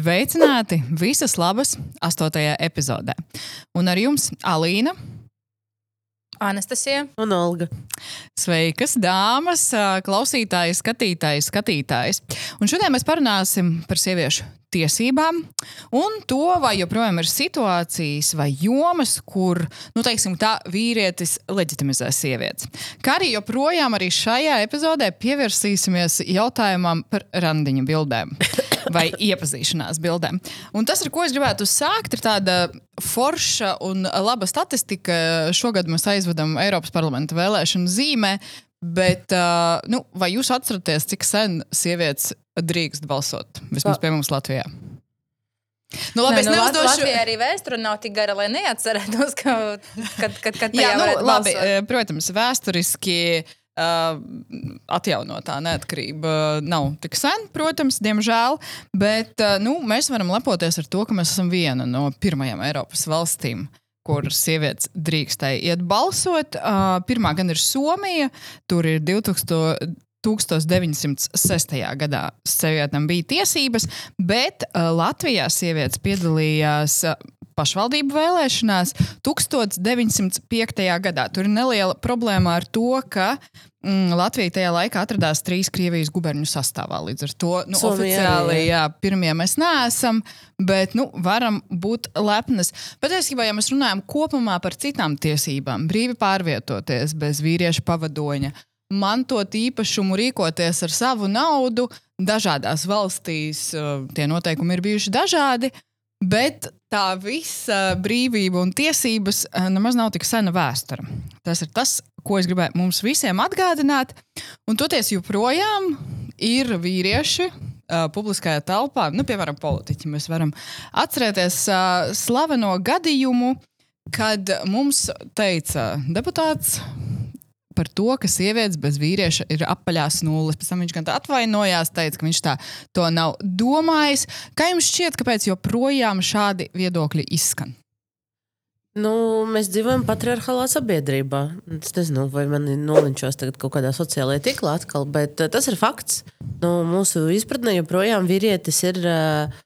Sveicināti! Visas labas! Astotajā epizodē. Un ar jums Alīna. Anastasija un Olga. Sveikas, dāmas, klausītāji, skatītāji, skatītājs. Un šodien mēs parunāsim par sieviešu tiesībām un to, vai joprojām ir situācijas vai jomas, kur, nu, teiksim, tā vīrietis leģitimizē sievietes. Kā arī joprojām arī šajā epizodē pievērsīsimies jautājumam par randiņu bildēm vai iepazīšanās bildēm. Un tas, ar ko es gribētu sākt, ir tāda forša un laba statistika. Šogad mēs aizvedam Eiropas parlamenta vēlēšanu zīmē. Bet, uh, nu, vai jūs atceraties, cik sen sievietes drīkst balsot? Vismaz pie mums Latvijā. Nu, labi, Nē, nu, neuzdošu... Latvijā arī vēsture nav tik gara, lai neatcerētos, ka, kad, kad, kad Jā, nu, labi, balsot. protams, vēsturiski atjaunotā neatkarība nav tik sen, protams, diemžēl, bet uh, nu, mēs varam lepoties ar to, ka mēs esam viena no pirmajām Eiropas valstīm. Kur sievietes drīkstēja iet balsot. Uh, pirmā gan ir Somija, tur ir 2000, 1906. gadā sievietēm bija tiesības, bet uh, Latvijā sievietes piedalījās uh, pašvaldību vēlēšanās 1905. gadā. Tur ir neliela problēma ar to, ka mm, Latvija tajā laikā atradās trīs Krievijas guberņu sastāvā. Līdz ar to nu, Somijā, oficiāli jā. Jā, pirmie mēs neesam, bet nu, varam būt lepnas. Patiesībā, ja mēs runājam kopumā par citām tiesībām, brīvi pārvietoties bez vīrieša pavadoņa mantot īpašumu, rīkoties ar savu naudu. Dažādās valstīs uh, tie noteikumi ir bijuši dažādi, bet tā visa brīvība un tiesības uh, nemaz nav tik sena vēsture. Tas ir tas, ko es gribēju mums visiem atgādināt. Un toties joprojām ir vīrieši, uh, publiskajā telpā, nu, piemēram, politiķi. Mēs varam atcerēties uh, slaveno gadījumu, kad mums teica deputāts par to, ka sievietes bez vīrieša ir apaļās nulles. Pēc tam viņš gan atvainojās, teica, ka viņš tā to nav domājis. Kā jums šķiet, kāpēc joprojām šādi viedokļi izskan? Nu, mēs dzīvojam patriarchālā sabiedrībā. Es nezinu, vai man nolinčos tagad kaut kādā sociālajā tīklā atkal, bet uh, tas ir fakts. Nu, mūsu izpratnē joprojām vīrietis ir, uh,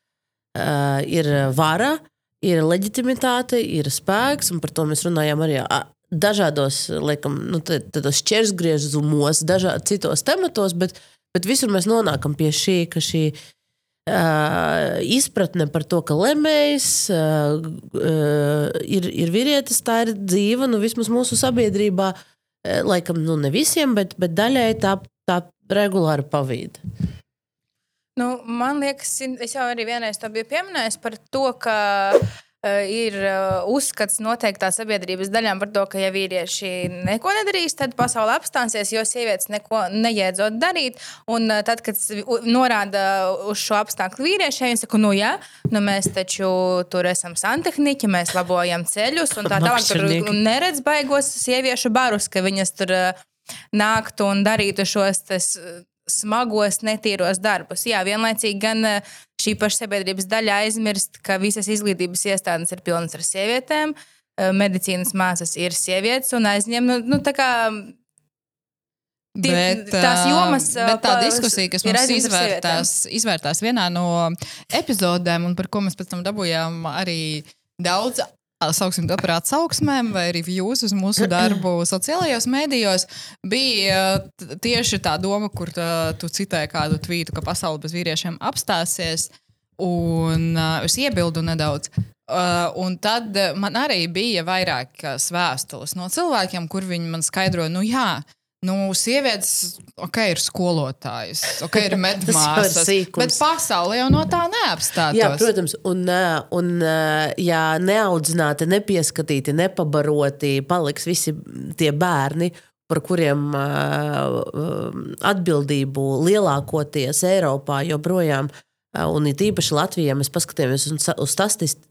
ir vara, ir leģitimitāte, ir spēks, un par to mēs runājām arī dažādos laikam, nu, šķērsgriezumos, dažādos citos tematos, bet, bet visur mēs nonākam pie šī, ka šī uh, izpratne par to, ka lemējs uh, uh, ir, ir vīrietis, tā ir dzīva, nu, vismaz mūsu sabiedrībā, uh, laikam, nu, ne visiem, bet, bet daļai tā, tā regulāri pavīd. Nu, man liekas, es jau arī vienreiz to biju pieminējis par to, ka Eh, ir eh, uzskats noteiktā sabiedrības daļām par to, ka, ja vīrieši neko nedarīs, tad pasaule apstāsies, jo sievietes neko neiedzot darīt. Un eh, tad, kad norāda uz šo apstākļu vīriešiem, viņi saka, nu jā, nu mēs taču tur esam santehniķi, mēs labojam ceļus un tā tālāk. Tur neredz baigos sieviešu barus, ka viņas tur nāktu un darītu šos tas, smagos, netīros darbus. Jā, vienlaicīgi gan eh, šī paša sabiedrības daļa aizmirst, ka visas izglītības iestādes ir pilnas ar sievietēm, eh, medicīnas māsas ir sievietes un aizņem nu, nu. Bet, tās jomas, bet tā diskusija, kas mums izvērtās, izvērtās vienā no epizodēm, un par ko mēs pēc tam dabūjām arī daudz sauksim to par atsauksmēm, vai arī views uz mūsu darbu sociālajos mēdījos, bija tieši tā doma, kur tā, tu citēji kādu tvītu, ka pasaule bez vīriešiem apstāsies. Un uh, es iebildu nedaudz. Uh, un tad man arī bija vairākas vēstules no cilvēkiem, kur viņi man skaidroja, nu jā, uh, Nu, sievietes, ok, ir skolotājas, ok, ir medmāsas, bet pasaule jau no tā neapstājas. Jā, protams, un, un ja neaudzināti, nepieskatīti, nepabaroti paliks visi tie bērni, par kuriem uh, atbildību lielākoties Eiropā joprojām Un it īpaši Latvijā mēs paskatāmies uz, uz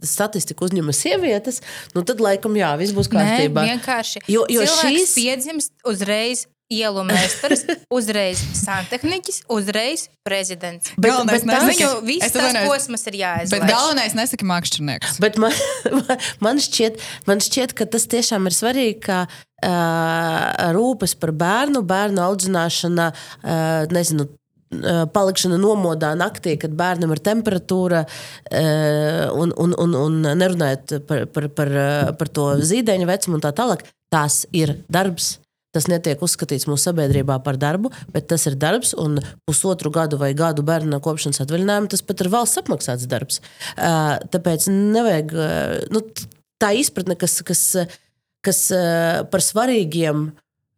statistiku, uzņemas sievietes, nu tad laikam jā, viss būs kārtībā. Nē, vienkārši. Jo, jo šīs piedzimst uzreiz ielu meistars, uzreiz santehniķis, uzreiz prezidents. Bet, galvenais bet viņu viss tas posms ir jāizlaiž. Bet galvenais nesaka mākslinieks. Bet man, man, šķiet, man šķiet, ka tas tiešām ir svarīgi, ka uh, rūpes par bērnu, bērnu audzināšana, uh, nezinu, uh, palikšana nomodā naktī, kad bērnam ir temperatūra, uh, un, un, un, un nerunājot par, par, par, par to zīdaiņa vecumu un tā tālāk, tas ir darbs. Tas netiek uzskatīts mūsu sabiedrībā par darbu, bet tas ir darbs, un pusotru gadu vai gadu bērnu kopšanas atvaļinājumu tas pat ir valsts apmaksāts darbs. Tāpēc nevajag nu, tā izpratne, kas, kas, kas par svarīgiem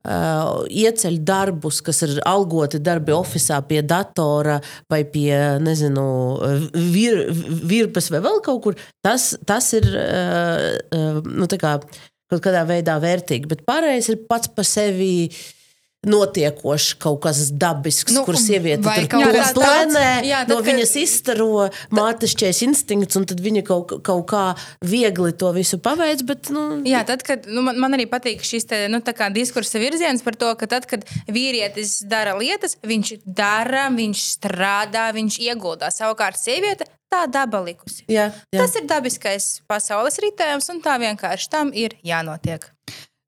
Uh, ieceļ darbus, kas ir algoti darbi oficiālā, pie datora vai pie, nezinu, vir, virpas vai vēl kaut kur, tas, tas ir nu, kā, kaut kādā veidā vērtīgi. Bet pārējais ir pats par sevi notiekošs, kaut kas dabisks, nu, kur sieviete tur kaut kā plēnē, jā, tad, no viņas izstaro mātešķais instinkts, un tad viņa kaut, kaut kā viegli to visu paveic. Bet, nu... Jā, tad, kad nu, man, man arī patīk šis te, nu, diskursa virziens par to, ka tad, kad vīrietis dara lietas, viņš dara, viņš strādā, viņš ieguldās. Savukārt sieviete tā daba likusi. Jā, jā. Tas ir dabiskais pasaules ritējums, un tā vienkārši tam ir jānotiek.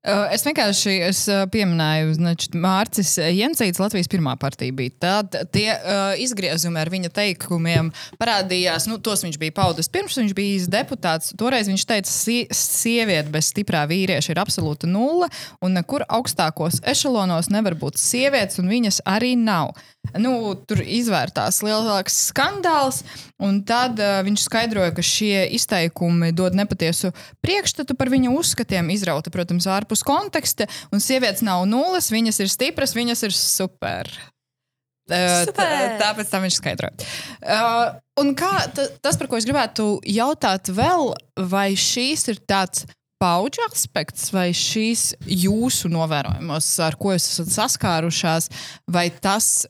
Es vienkārši es pieminēju, ka Mārcis Jensīts, Latvijas pirmā partija bija. Tad tie uh, izgriezumi ar viņa teikumiem parādījās, nu, tos viņš bija paudis pirms viņš bija deputāts. Toreiz viņš teica, ka sieviete bez stiprā vīrieša ir absolūta nulle, un nekur augstākos ešalonos nevar būt sievietes, un viņas arī nav. Nu, tur izvērtās lielāks skandāls, un tad uh, viņš skaidroja, ka šie izteikumi dod nepatiesu priekšstatu par viņa uzskatiem, izrauta, protams, ārpus konteksta. Un sievietes nav nulles, viņas ir stipras, viņas ir super. Uh. Tāpēc tā viņš skaidroja. Uh, un kā, tas, par ko es gribētu jautāt vēl, vai šīs ir tāds paudžu aspekts, vai šīs jūsu novērojumos, ar ko jūs esat saskārušās, vai tas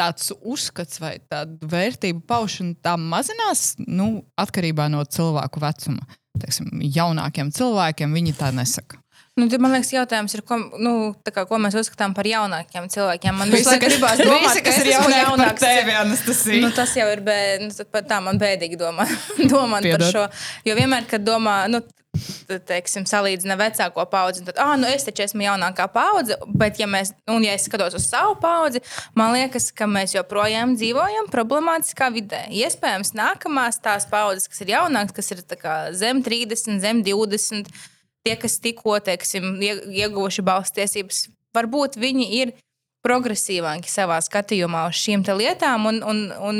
tāds uzskats vai tāda vērtību paušana tā mazinās nu, atkarībā no cilvēku vecuma? Teiksim, jaunākiem cilvēkiem viņi tā nesaka. Nu, man liekas, jautājums ir, ko, nu, kā, ko mēs uzskatām par jaunākiem cilvēkiem. Man visu laiku gribās domāt, visi, kas ir jaunāks par tevi, Anastasija. Nu, tas jau ir bē, nu, tā man bēdīgi domā, domāt Piedod. par šo. Jo vienmēr, kad domā, nu, teiksim, salīdzina vecāko paudzi, tad, ah, nu es taču esmu jaunākā paudze, bet, ja, mēs, un, ja es skatos uz savu paudzi, man liekas, ka mēs joprojām dzīvojam problemātiskā vidē. Iespējams, nākamās tās paudzes, kas ir jaunākas, kas ir zem 30, zem 20, tie, kas tikko teiksim, ieguvuši balsts tiesības, varbūt viņi ir progresīvāki savā skatījumā uz šīm lietām un, un, un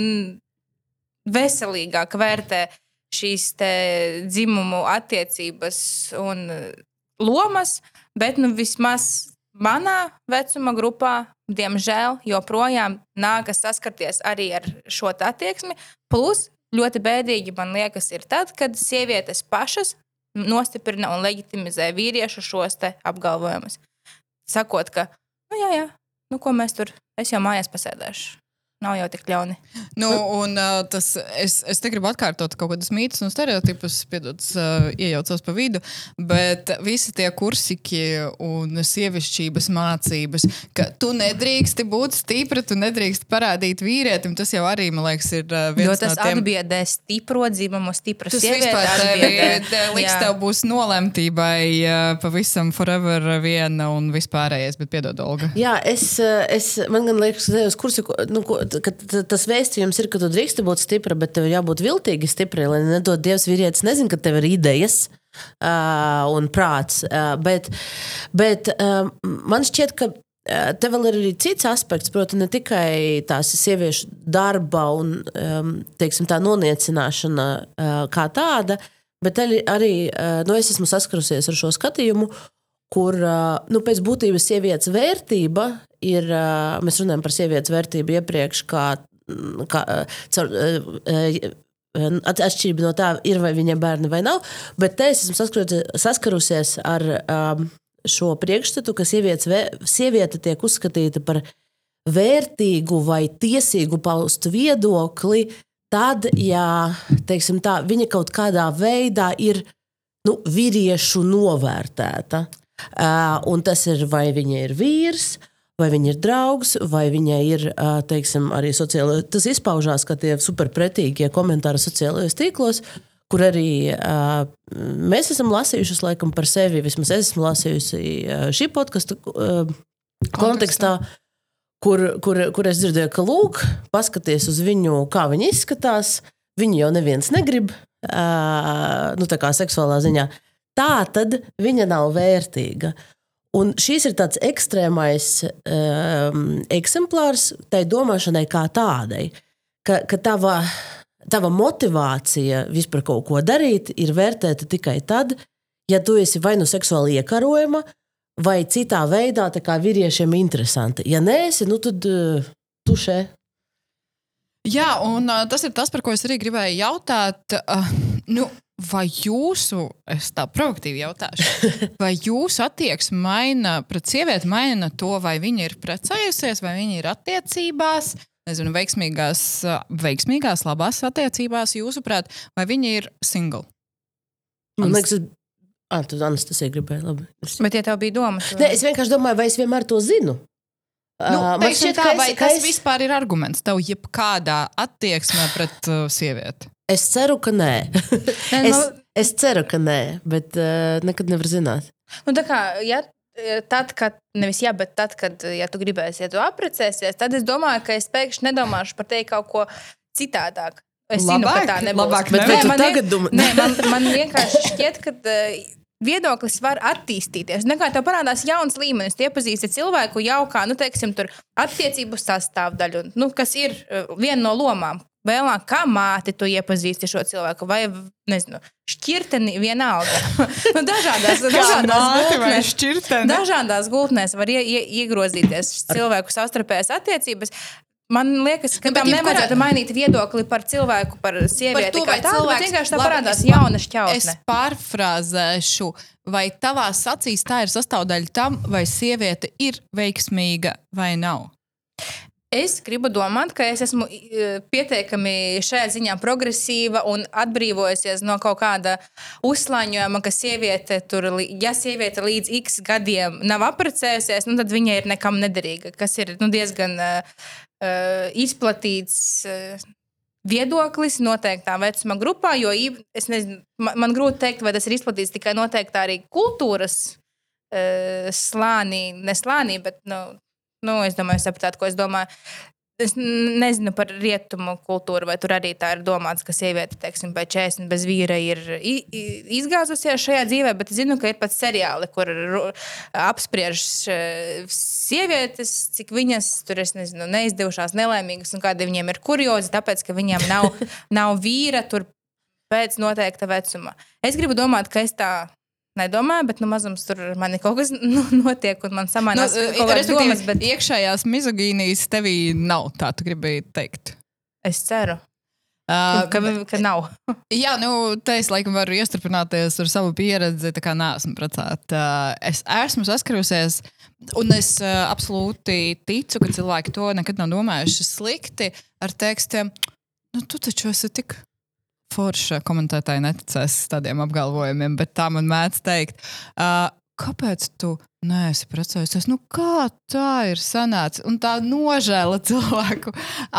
veselīgāk vērtē šīs dzimumu attiecības un lomas, bet nu, vismaz manā vecuma grupā, diemžēl, joprojām nākas saskarties arī ar šo attieksmi. Plus, ļoti bēdīgi man liekas, ir tad, kad sievietes pašas nostiprina un leģitimizē vīriešu šos apgalvojumus. Sakot, ka, nu, jā, jā, nu, ko mēs tur, es jau mājās pasēdēšu. Nav jau tik ļauni. Nu, un, uh, tas, es, es te gribu atkārtot kaut kādus mītus un stereotipus, piedod, uh, iejaucos pa vidu, bet visi tie kursiki un sievišķības mācības, ka tu nedrīksti būt stipra, tu nedrīksti parādīt vīrietim, tas jau arī, man liekas, ir uh, viens jo tas no tiem. atbiedē stipro dzimumu, stipru tas sievieti. Tas vispār tevi liks tev būs nolemtībai uh, pavisam forever viena un vispārējais, bet piedod, Olga. Jā, es, es man gan liekas, ka uz kursu, nu, ko, ka tas vēstījums ir, ka tu drīksti būt stipra, bet tev jābūt viltīgi stiprai, lai nedod Dievs vīrietis. Nezinu, ka tev ir idejas. Uh, un prāts. Uh, bet bet uh, man šķiet, ka uh, te vēl ir arī cits aspekts, proti, ne tikai tās sieviešu darba un teiksim, tā noniecināšana uh, kā tāda, bet arī, arī uh, nu, es esmu saskarusies ar šo skatījumu, kur nu, pēc būtības sievietes vērtība ir. Mēs runājam par sievietes vērtību iepriekš, kā, kā caur, atšķirība no tā, ir vai viņai bērni vai nav. Bet te es esmu saskarusies ar šo priekšstatu, ka sieviete tiek uzskatīta par vērtīgu vai tiesīgu paust viedokli. Tad, ja teiksim, tā, viņa kaut kādā veidā ir nu, vīriešu novērtēta. Uh, un tas ir vai viņa ir vīrs, vai viņa ir draugs, vai viņai ir teiksim, arī sociālais. Tas izpaužās, ka tie superpretīgie komentāri sociālajos tīklos, kur arī uh, mēs esam lasījuši laikam par sevi, vismaz es esmu lasījusi uh, šī podkāstu uh, kontekstā. kur, kur, kur es dzirdēju, ka, lūk, paskaties uz viņu, kā viņi izskatās. Viņu jau neviens negrib, uh, nu, tā kā seksuālā ziņā. Tā tad viņa nav vērtīga. Un šīs ir tāds ekstrēmais um, eksemplārs tai domāšanai kā tādai, ka, ka tava, tava motivācija vispār kaut ko darīt ir vērtēta tikai tad, ja tu esi vai nu seksuāli iekarojama, vai citā veidā vīriešiem interesanti. Ja nē, esi, nu tad uh, tušē. Jā, un uh, tas ir tas, par ko es arī gribēju jautāt. Uh, nu, vai jūsu, es tā proaktīvi jautāšu, vai jūsu attieksme maina pret sievieti, maina to, vai viņa ir precējusies, vai viņa ir attiecībās, nezinu, veiksmīgās, veiksmīgās labās attiecībās, jūsuprāt, vai viņa ir single? Man liekas, Ah, tu Anastasija gribēji, labi. Es... Bet, ja tev bija domas, tad... Nē, es vienkārši domāju, vai es vienmēr to zinu. Nu, uh, man šķiet, tā, vai es, tas es... vispār ir arguments tev jebkādā attieksmē pret uh, sievieti? Es ceru, ka nē. nē es, nu... es ceru, ka nē, bet uh, nekad nevar zināt. Nu, tā kā, ja tad, kad, nevis jā, bet tad, kad ja tu gribēsi, ja tu apprecēsies, tad es domāju, ka es pēkšņi nedomāšu par tevi kaut ko citādāk. Es labāk, zinu, ka tā nebūs. Labāk, bet, bet man, tagad domā... nē, man, man vienkārši šķiet, ka viedoklis var attīstīties. Nekā tev parādās jauns līmenis, tu iepazīsti cilvēku jau kā, nu, teiksim, tur attiecību sastāvdaļu, nu, kas ir uh, viena no lomām. Vēlāk, kā māte tu iepazīsti šo cilvēku, vai nezinu, šķirteni vienalga. nu, dažādās, dažādās, gultnēs, dažādās gultnēs var ie, ie, iegrozīties cilvēku savstarpējās attiecības. Man liekas, ka nu, tam nevajadzētu kurā... mainīt viedokli par cilvēku, par sievieti. Par to, tādu, vienkārši tā labi, parādās jauna šķautne. Es pārfrāzēšu, vai tavā acīs tā ir sastāvdaļa tam, vai sieviete ir veiksmīga vai nav. Es gribu domāt, ka es esmu pietiekami šajā ziņā progresīva un atbrīvojusies no kaut kāda uzslāņojuma, ka sieviete tur, ja sieviete līdz x gadiem nav apprecējusies, nu, tad viņa ir nekam nederīga. Tas ir nu, diezgan uh, izplatīts. Uh, Viedoklis noteiktā vecuma grupā, jo es nezinu, man, man grūti pateikt, vai tas ir izplatīts tikai noteiktā arī kultūras uh, slānī, ne slānī, bet nu, Nu, es domāju, sapratāt, ko es domāju. Es nezinu par rietumu kultūru, vai tur arī tā ir domāts, ka sieviete, teiksim, pēc 40 bez vīra ir izgāzusies šajā dzīvē, bet es zinu, ka ir pat seriāli, kur apspriež sievietes, cik viņas tur, nezinu, neizdevušās, nelaimīgas un kādi viņiem ir kuriozi, tāpēc, ka viņiem nav, nav vīra tur pēc noteikta vecuma. Es gribu domāt, ka es tā nedomāju, bet nu, mazums tur man kaut kas nu, notiek, un man samainās nu, kaut kādas domas. Bet... Iekšējās mizogīnijas tevī nav, tā tu gribēji teikt. Es ceru. Uh, ka, ka nav. jā, nu, te es laikam varu iestrādāties ar savu pieredzi. Tā kā neesmu precēta. Es esmu saskarusies, un es uh, absolūti ticu, ka cilvēki to nekad nav domājuši slikti ar tekstiem. Nu, tu taču esi tik forša komentētāja neticēs tādiem apgalvojumiem, bet tā man mēdz teikt. Uh, kāpēc tu neesi precējies? Nu, kā tā ir sanācis? Un tā nožēla cilvēku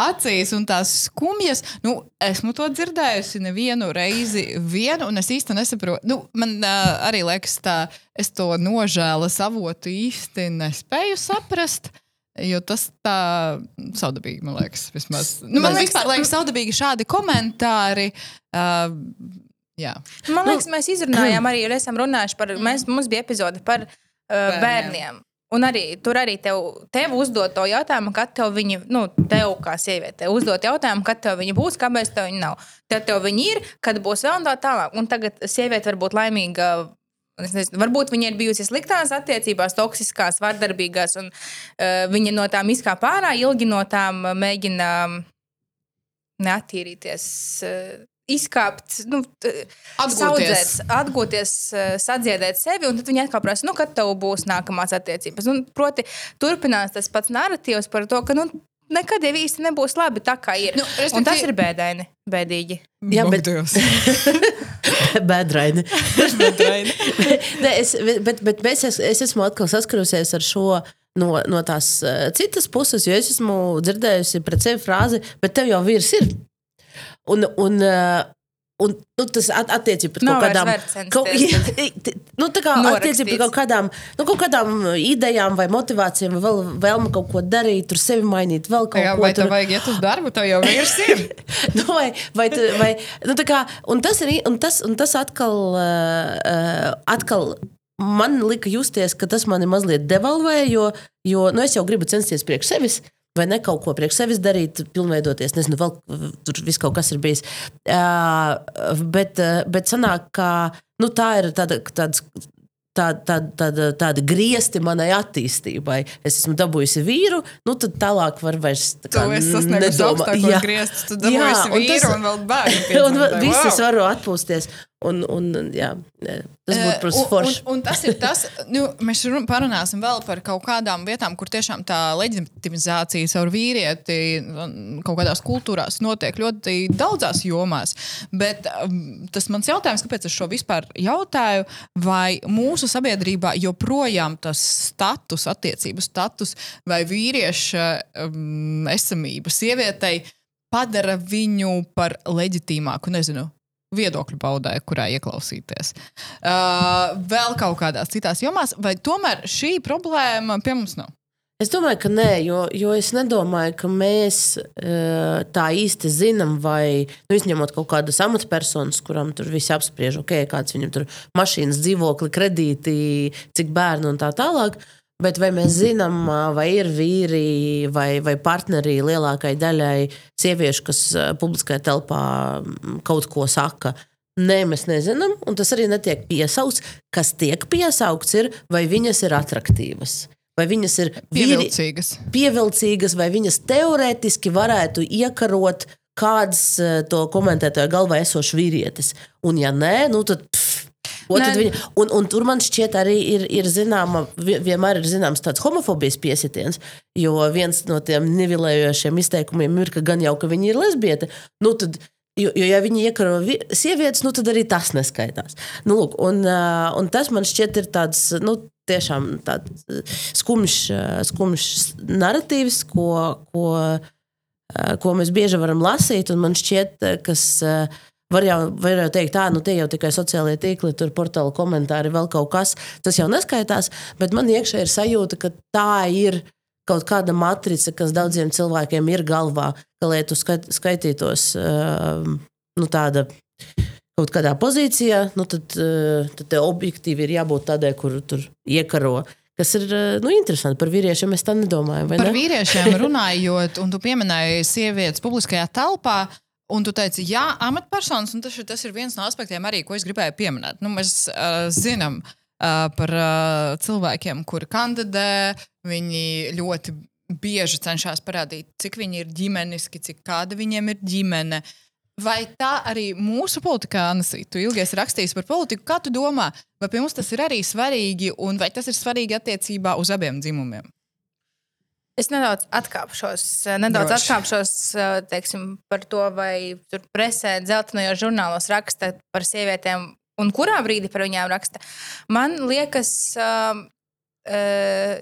acīs un tās skumjas. Nu, esmu to dzirdējusi nevienu reizi, vienu, un es īsti nesaprotu. Nu, man uh, arī liekas, tā, es to nožēlas avotu īsti nespēju saprast. Jo tas tā saudabīgi, man liekas, vismaz. Nu, man liekas, vispār liekas saudabīgi šādi komentāri. Uh, jā. Man liekas, nu, mēs izrunājām arī, un esam runājuši par, mēs, mums bija epizode par uh, bērniem. bērniem. Un arī tur arī tev, tev uzdod to jautājumu, kad tev viņi, nu, tev kā sieviete, uzdod jautājumu, kad tev viņi būs, kāpēc tev viņi nav. Tad tev viņi ir, kad būs vēl un tā tālāk. Un tagad sieviete var būt laimīga Nezinu, varbūt viņa ir bijusi sliktās attiecībās, toksiskās, vardarbīgās, un uh, viņa no tām izkāpa ārā, ilgi no tām mēģina neattīrīties. Uh, Izkāpt, nu, atgūties, saudzēt, atgūties, sadziedēt sevi, un tad viņi atkal prasa, nu, kad tev būs nākamās attiecības. Un, proti, turpinās tas pats narratīvs par to, ka nu, nekad jau īsti nebūs labi tā, kā ir. Nu, respektīvi... Tas ir bēdaini, bēdīgi. Jā, bet Bēdraini. Nē, es, bet, bet es, es esmu atkal saskarusies ar šo no, no tās uh, citas puses, jo es esmu dzirdējusi pret sevi frāzi, bet tev jau vīrs ir. Un, un, uh, un, nu, tas at, attiecībā pret kaut vairs kādām. vērts censties Kaut, jā, t- nu, kā kaut kādām, nu, kaut kādām idejām vai motivācijām, vai vēl, vēlme kaut ko darīt, tur sevi mainīt, vēl kaut Jā, ko vai tev tur. vajag iet uz darbu, tev jau vīrs ir. nu, vai, vai, tu, vai, nu, kā, un, tas ir, un, tas, un tas atkal, uh, atkal man lika justies, ka tas mani mazliet devalvēja, jo, jo nu, es jau gribu censties priekš sevis. Vai ne kaut ko priekš sevis darīt, pilnveidoties, nezinu, vēl tur viss kaut kas ir bijis. Uh, bet, uh, bet sanāk, ka nu, tā ir tāda, tāds tāda, tāda, tāda, tāda griezti manai attīstībai. Es esmu dabūjusi vīru, nu tad tālāk var vairs tā sasniegusi augstākos griestus, tu dabūsi Jā, un vīru tas- un vēl bērnu. Un viss es Wow! varu atpūsties. Un, un, jā, tas būtu Eh, par un- foršu. Un, un tas ir tas, nu, mēs run- parunāsim vēl par kaut kādām vietām, kur tiešām tā leģitimizācija caur vīrieti kaut kādās kultūrās notiek ļoti daudzās jomās. Bet um, tas mans jautājums, kāpēc es šo vispār jautāju, vai mūsu sabiedrībā joprojām tas status, attiecību status vai vīrieša um, esamība sievietei padara viņu par leģitīmāku, nezinu, viedokļu paudē, kurā ieklausīties. Uh, vēl kaut kādās citās jomās, vai tomēr šī problēma pie mums nav? Es domāju, ka nē, jo, jo es nedomāju, ka mēs eh, tā īsti zinām, vai nu, izņemot kaut kādas amatpersonas, kurām tur viss apspriež, ok, kāds viņam tur mašīnas, dzīvokli, kredīti, cik bērnu un tā tālāk. Bet vai mēs zinām, vai ir vīri vai, vai partneri lielākajai daļai sieviešu, kas publiskajā telpā kaut ko saka? Nē, mēs nezinām, un tas arī netiek piesaukts. Kas tiek piesaukts, ir vai viņas ir attraktīvas, vai viņas ir vīri, Pievilcīgas. pievilcīgas, vai viņas teorētiski varētu iekarot kāds eh, to komentētāju galvā esošs vīrietis. Un, ja nē, nu tad. Pff. Viņa, un, un tur man šķiet, arī ir, ir zināma, vi- vienmēr ir zināms tāds homofobijas piesitiens. Jo viens no tiem nevilējošiem izteikumiem ir, ka gan jau ka viņa ir lesbiete, nu tad, jo, jo ja viņi iekaro vi- sievietes, nu tad arī tas neskaitās. Nu, lūk, un, un tas man šķiet ir tāds. Nu, Tiešām tāds skumjš, skumjš narratīvs, ko, ko, ko mēs bieži varam lasīt. un Man šķiet, kas var jau, var jau teikt, tā, nu tie jau tikai sociālie tīkli, tur portāla komentāri, vēl kaut kas. Tas jau neskaitās, bet man iekšā ir sajūta, ka tā ir kaut kāda matrica, kas daudziem cilvēkiem ir galvā, ka, lai tu skait, skaitītos uh, nu, tāda. Kaut kādā pozīcijā, nu tad, uh, tad tev objektīvi ir jābūt tādai, kur tur iekaro. Kas ir uh, nu, interesanti par vīriešiem, es tā nedomāju. vai Par ne? vīriešiem runājot, un tu pieminēji sievietes publiskajā telpā. Un tu teici, jā, amatpersonas, un tas ir, tas ir viens no aspektiem, arī, ko es gribēju pieminēt. Nu, mēs uh, zinām uh, par uh, cilvēkiem, kuri kandidē. Viņi ļoti bieži cenšas parādīt, cik viņi ir ģimeniski, cik kāda viņiem ir ģimene. Vai tā arī mūsu politikā, Anasī, tu ilgi esi rakstījis par politiku, kā tu domā, vai pie mums tas ir arī svarīgi, un vai tas ir svarīgi attiecībā uz abiem dzimumiem? Es nedaudz atkāpšos, nedaudz Droši. atkāpšos teiksim, par to, vai tur presē, dzeltenajos žurnālos raksta par sievietēm, un kurā brīdī par viņām raksta. Man liekas, uh, uh,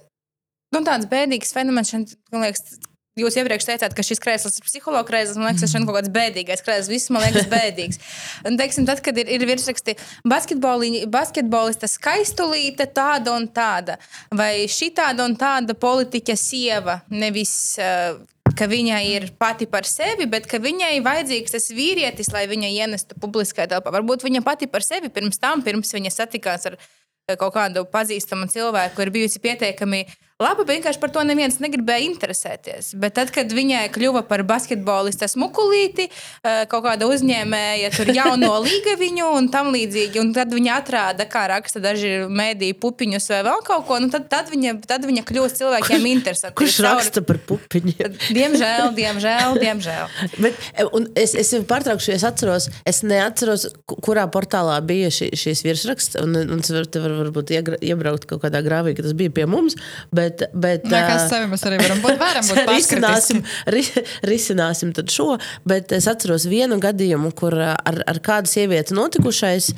nu, tāds bēdīgs fenomens, liekas, Jūs iepriekš teicāt, ka šis krēsls ir psihologs krēsls. Man liekas, tas ir kaut kāds bēdīgais krēsls. Viss man liekas bēdīgs. Un, teiksim, tad, kad ir, ir virsraksti basketbolista skaistulīte, tāda un tāda, vai šī tāda un tāda politiķa sieva, nevis. Uh, ka viņai ir pati par sevi, bet ka viņai vajadzīgs tas vīrietis, lai viņa ienestu publiskajā telpā. Varbūt viņa pati par sevi pirms tam, pirms viņa satikās ar eh, kaut kādu pazīstamu cilvēku, ir bijusi pietiekami bet vienkārši par to neviens negribēja interesēties. Bet tad, kad viņai kļuva par basketbolista smukulīti, eh, kaut kāda uzņēmēja tur jauno līga viņu un tam līdzīgi, un tad viņa atrāda, kā raksta daži mēdīju pupiņus vai vēl kaut ko, nu tad, tad, viņa, tad viņa kļūst cilvēkiem interesanta. Kurš raksta par pupiņiem? Diemžēl, diemžēl, diemžēl. Bet, e, es, es jau pārtraukšu, es atceros, es neatceros, ku- kurā portālā bija šī, šīs virsraksts. Un, un varu te var, varbūt iebraukt kaut kādā grāvī, ka tas bija pie mums. Bet, bet, Nē, kas ā, sevi mēs arī varam būt, varam būt risināsim, paškritiski. ri, risināsim šo. Bet es atceros vienu gadījumu, kur ar, ar kādu sievieti notikušais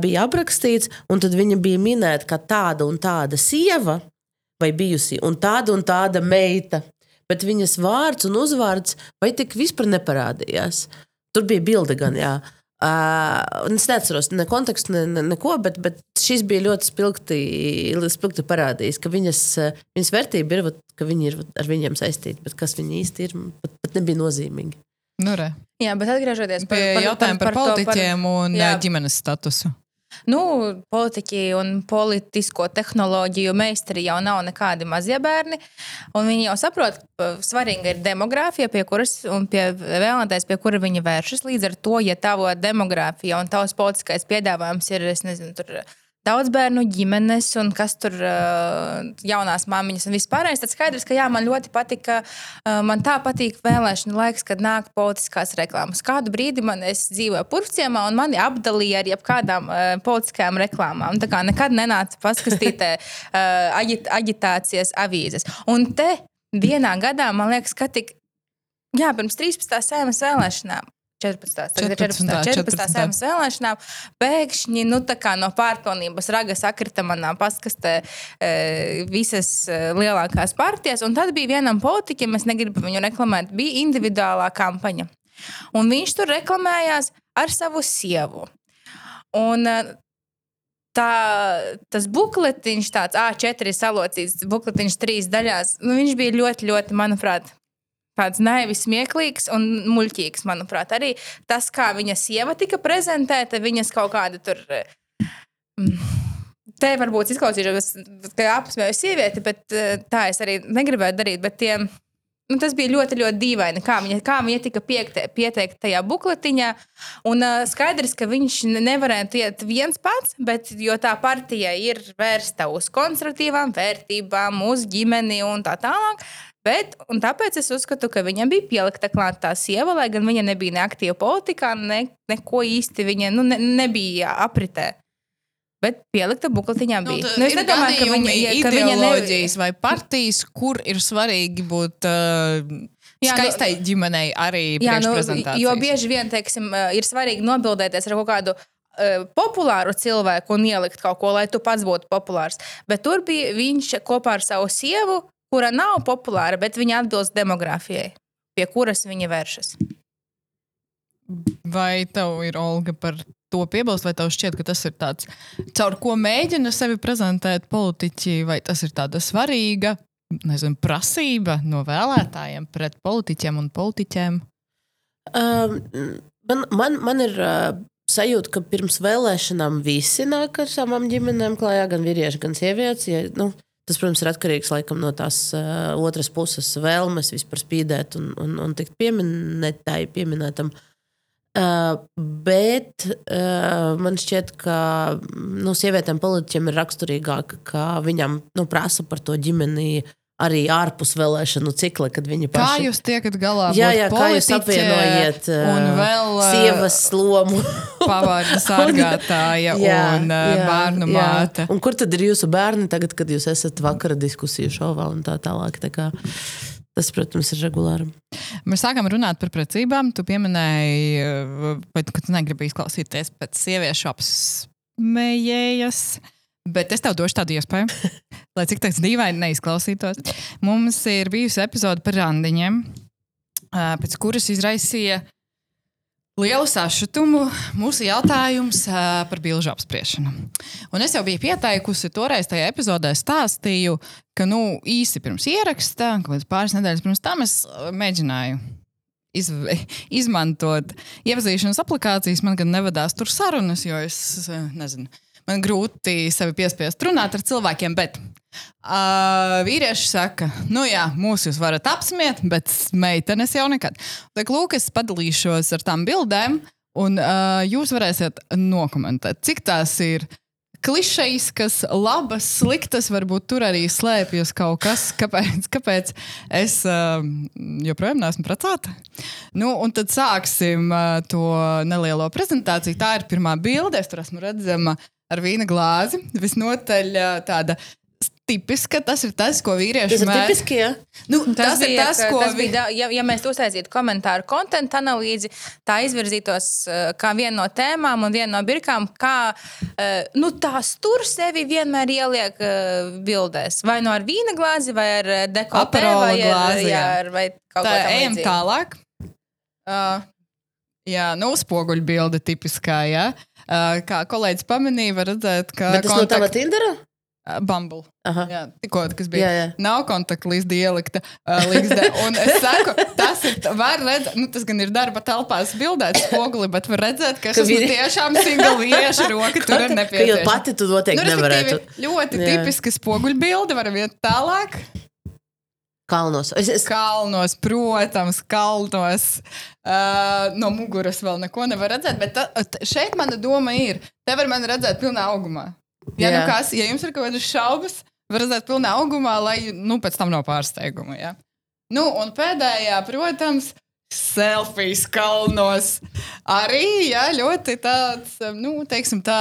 bija aprakstīts, un tad viņa bija minēta kā tāda un tāda sieva, vai bijusi, un tāda un tāda meita. Bet viņas vārds un uzvārds vai tik vispār neparādījās. Tur bija bilde gan, jā. Uh, un es neatceros ne kontekstu, ne, ne, neko, bet, bet šis bija ļoti spilgti, spilgti parādījis, ka viņas, uh, viņas vērtība ir, ka viņi ir ar viņiem saistīti, bet kas viņi īsti ir, pat, pat nebija nozīmīgi. Nu, re. Jā, bet atgriežoties Pie jautājuma par, par, par politiķiem to, un jā. ģimenes statusu. Nu, politiķi un politisko tehnoloģiju meistari jau nav nekādi mazie bērni. Viņi jau saprot, ka svarīga ir demogrāfija, pie kuras un pie vēlētājs, pie kura viņi vēršas. Līdz ar to, ja tava demogrāfija un tavs politiskais piedāvājums ir, nezinu, tur daudz bērnu ģimenes, un kas tur uh, jaunās māmiņas un vispārējais. Tad skaidrs, ka jā, man ļoti patika, uh, man tā patīk vēlēšana laiks, kad nāk politiskās reklāmas. Kādu brīdi man es dzīvoju purvciemā, un mani apdalīja ar jebkādām uh, politiskajām reklāmām. Tā kā nekad nenāca paskastītē uh, aģit, aģitācijas avīzes. Un te vienā gadā, man liekas, ka tik, jā, pirms 13. sēmas vēlēšanām 14. 14. 14. 14. sēmas vēlēšanām, pēkšņi nu, no pārpilnības raga sakrita manā paskastē e, visas e, lielākās partijas. Un tad bija vienam politiķim, es negribu viņu reklamēt, bija individuālā kampaņa. Un viņš tur reklamējās ar savu sievu. Un, e, tā, tas bukletiņš, tāds A4 salocīts, bukletiņš trīs daļās, nu, viņš bija ļoti, ļoti, manuprāt, tāds naivis, smieklīgs un muļķīgs, manuprāt. Arī tas, kā viņa sieva tika prezentēta, viņas kaut kāda tur. Mm, Te varbūt izklausīšos, ka apsmēju sievieti, bet eh, tā es arī negribēju darīt. Bet tie, nu, tas bija ļoti, ļoti dīvaini, kā viņa, kā viņa tika piekte, pieteikta tajā bukletiņā. Un uh, skaidrs, ka viņš nevarētu iet viens pats, bet jo tā partija ir vērsta uz konservatīvām vērtībām, uz ģimeni un tā tālāk. Bet, tāpēc es uzskatu, ka viņam bija pielikta klāta tā sieva, lai gan viņa nebija neaktīva politikā, ne, neko īsti viņa nu, ne, nebija apritē. Bet pielikta bukletiņā bija. Nu, Nu, es nedomāju, ka viņa ir ideoloģijas vai partijas, kur ir svarīgi būt uh, Jā, nu- skaistai ģimenei arī Jā, nu, jo bieži vien teiksim, eh, ir svarīgi nobildēties ar kaut kādu uh, populāru cilvēku un ielikt kaut ko, lai tu pats būtu populārs. Bet tur bija viņš kopā ar savu sievu, kura nav populāra, bet viņa atbilst demogrāfijai, pie kuras viņa vēršas. Vai tev ir Olga par to piebilst, vai tev šķiet, ka tas ir tāds, caur ko mēģina sevi prezentēt politiķi, vai tas ir tāda svarīga nezinu, prasība no vēlētājiem pret politiķiem un politiķiem? Um, man, man, man ir uh, sajūta, ka pirms vēlēšanām visi nāk ar savām ģimenēm klājā, gan vīrieši, gan sievietes. Ja, nu, tas, protams, ir atkarīgs laikam, no tās uh, otras puses vēlmes vispār spīdēt un, un, un tikt pieminētai, pieminētam. Uh, bet uh, man šķiet, ka nu, sievietēm politiķiem ir raksturīgāk, ka viņam nu, prasa par to ģimeni arī ārpus vēlēšanu cikla, kad viņi Kā paši jūs tiekat galā? Jā, jā, kā jūs apvienojat un uh, vēl uh, sievas lomu? pavārdu sargātāja un uh, bērnu māte? Un kur tad ir jūsu bērni tagad, kad jūs esat vakara diskusiju šovā un tā tālāk? Tā kā, tas, protams, ir regulāri. Mēs sākām runāt par precībām. Tu pieminēji, ka tu negribi izklausīties pēc sieviešu apsmējējas. Bet es tev došu tādu iespēju, lai cik tas dīvaini neizklausītos. Mums ir bijusi epizode par randiņiem, pēc kuras izraisīja lielu sašutumu mūsu jautājums par bilžu apspriešanu. Un es jau biju pieteikusi, toreiz tajā epizodē stāstīju, ka nu, īsi pirms ieraksta, kaut pāris nedēļas pirms tam es mēģināju iz, izmantot iepazīšanās aplikācijas. Man gan nevadās tur sarunas, jo es nezinu man grūti sevi piespiest runāt ar cilvēkiem, bet uh, vīrieši saka, nu jā, mūs jūs varat apsmiet, bet meitenes jau nekad. Kā lūk, es padalīšos ar tām bildēm, un uh, jūs varēsiet nokomentēt, cik tās ir. Klišejiskas, labas, sliktas, varbūt tur arī slēpjas kaut kas, kāpēc, kāpēc es uh, joprojām neesmu precēta. Nu, un tad sāksim uh, to nelielo prezentāciju. Tā ir pirmā bilde. Es tur esmu redzama ar vīna glāzi. Visnotaļ tāda tipiska. Tas ir tas, ko vīrieši Tas ir mēdz- tipiski, jā. Nu, tas, tas ir tas, ko tas bija. Ja, ja mēs uztaisītu komentāru kontekstu analīzi, tā izvirzītos kā viena no tēmām un viena no birkām, kā nu, tās tur sevi vienmēr ieliek bildēs. Vai no ar vīna glāzi, vai ar Aperola vai ar, glāzi, jā, ar vai kaut Tā ko ejam tādu. tālāk. Uh, Jā, nu, spoguļbilde tipiskā, jā. Uh, kā kolēģis pamanīja, var redzēt, ka Bet tas no tava Tindera? Bumble. Aha. Jā, tikko, kas bija. Jā, jā. Nav kontakta līdz dialekta līgzde. Un es saku, tas ir, var redzēt, nu, tas gan ir darba telpās bildēt spoguli, bet var redzēt, ka šis ir tiešām single vīrieša roka, tur ir nepieciešama. pati tu noteikti Nu, nevarētu. ļoti Jā. tipiska spoguļbilde, varam iet tālāk. Kalnos. Es, es, Kalnos, protams, kalnos. Uh, no muguras vēl neko nevar redzēt, bet ta, šeit mana doma ir, te var mani redzēt pilnā augumā. Ja, nu Jā. kas, ja jums ir kaut kādas šaubas, var redzēt pilnā augumā, lai nu, pēc tam nav pārsteiguma. Ja? Nu, un pēdējā, protams, selfijas kalnos. Arī jā, ļoti tāds, nu, teiksim, tā.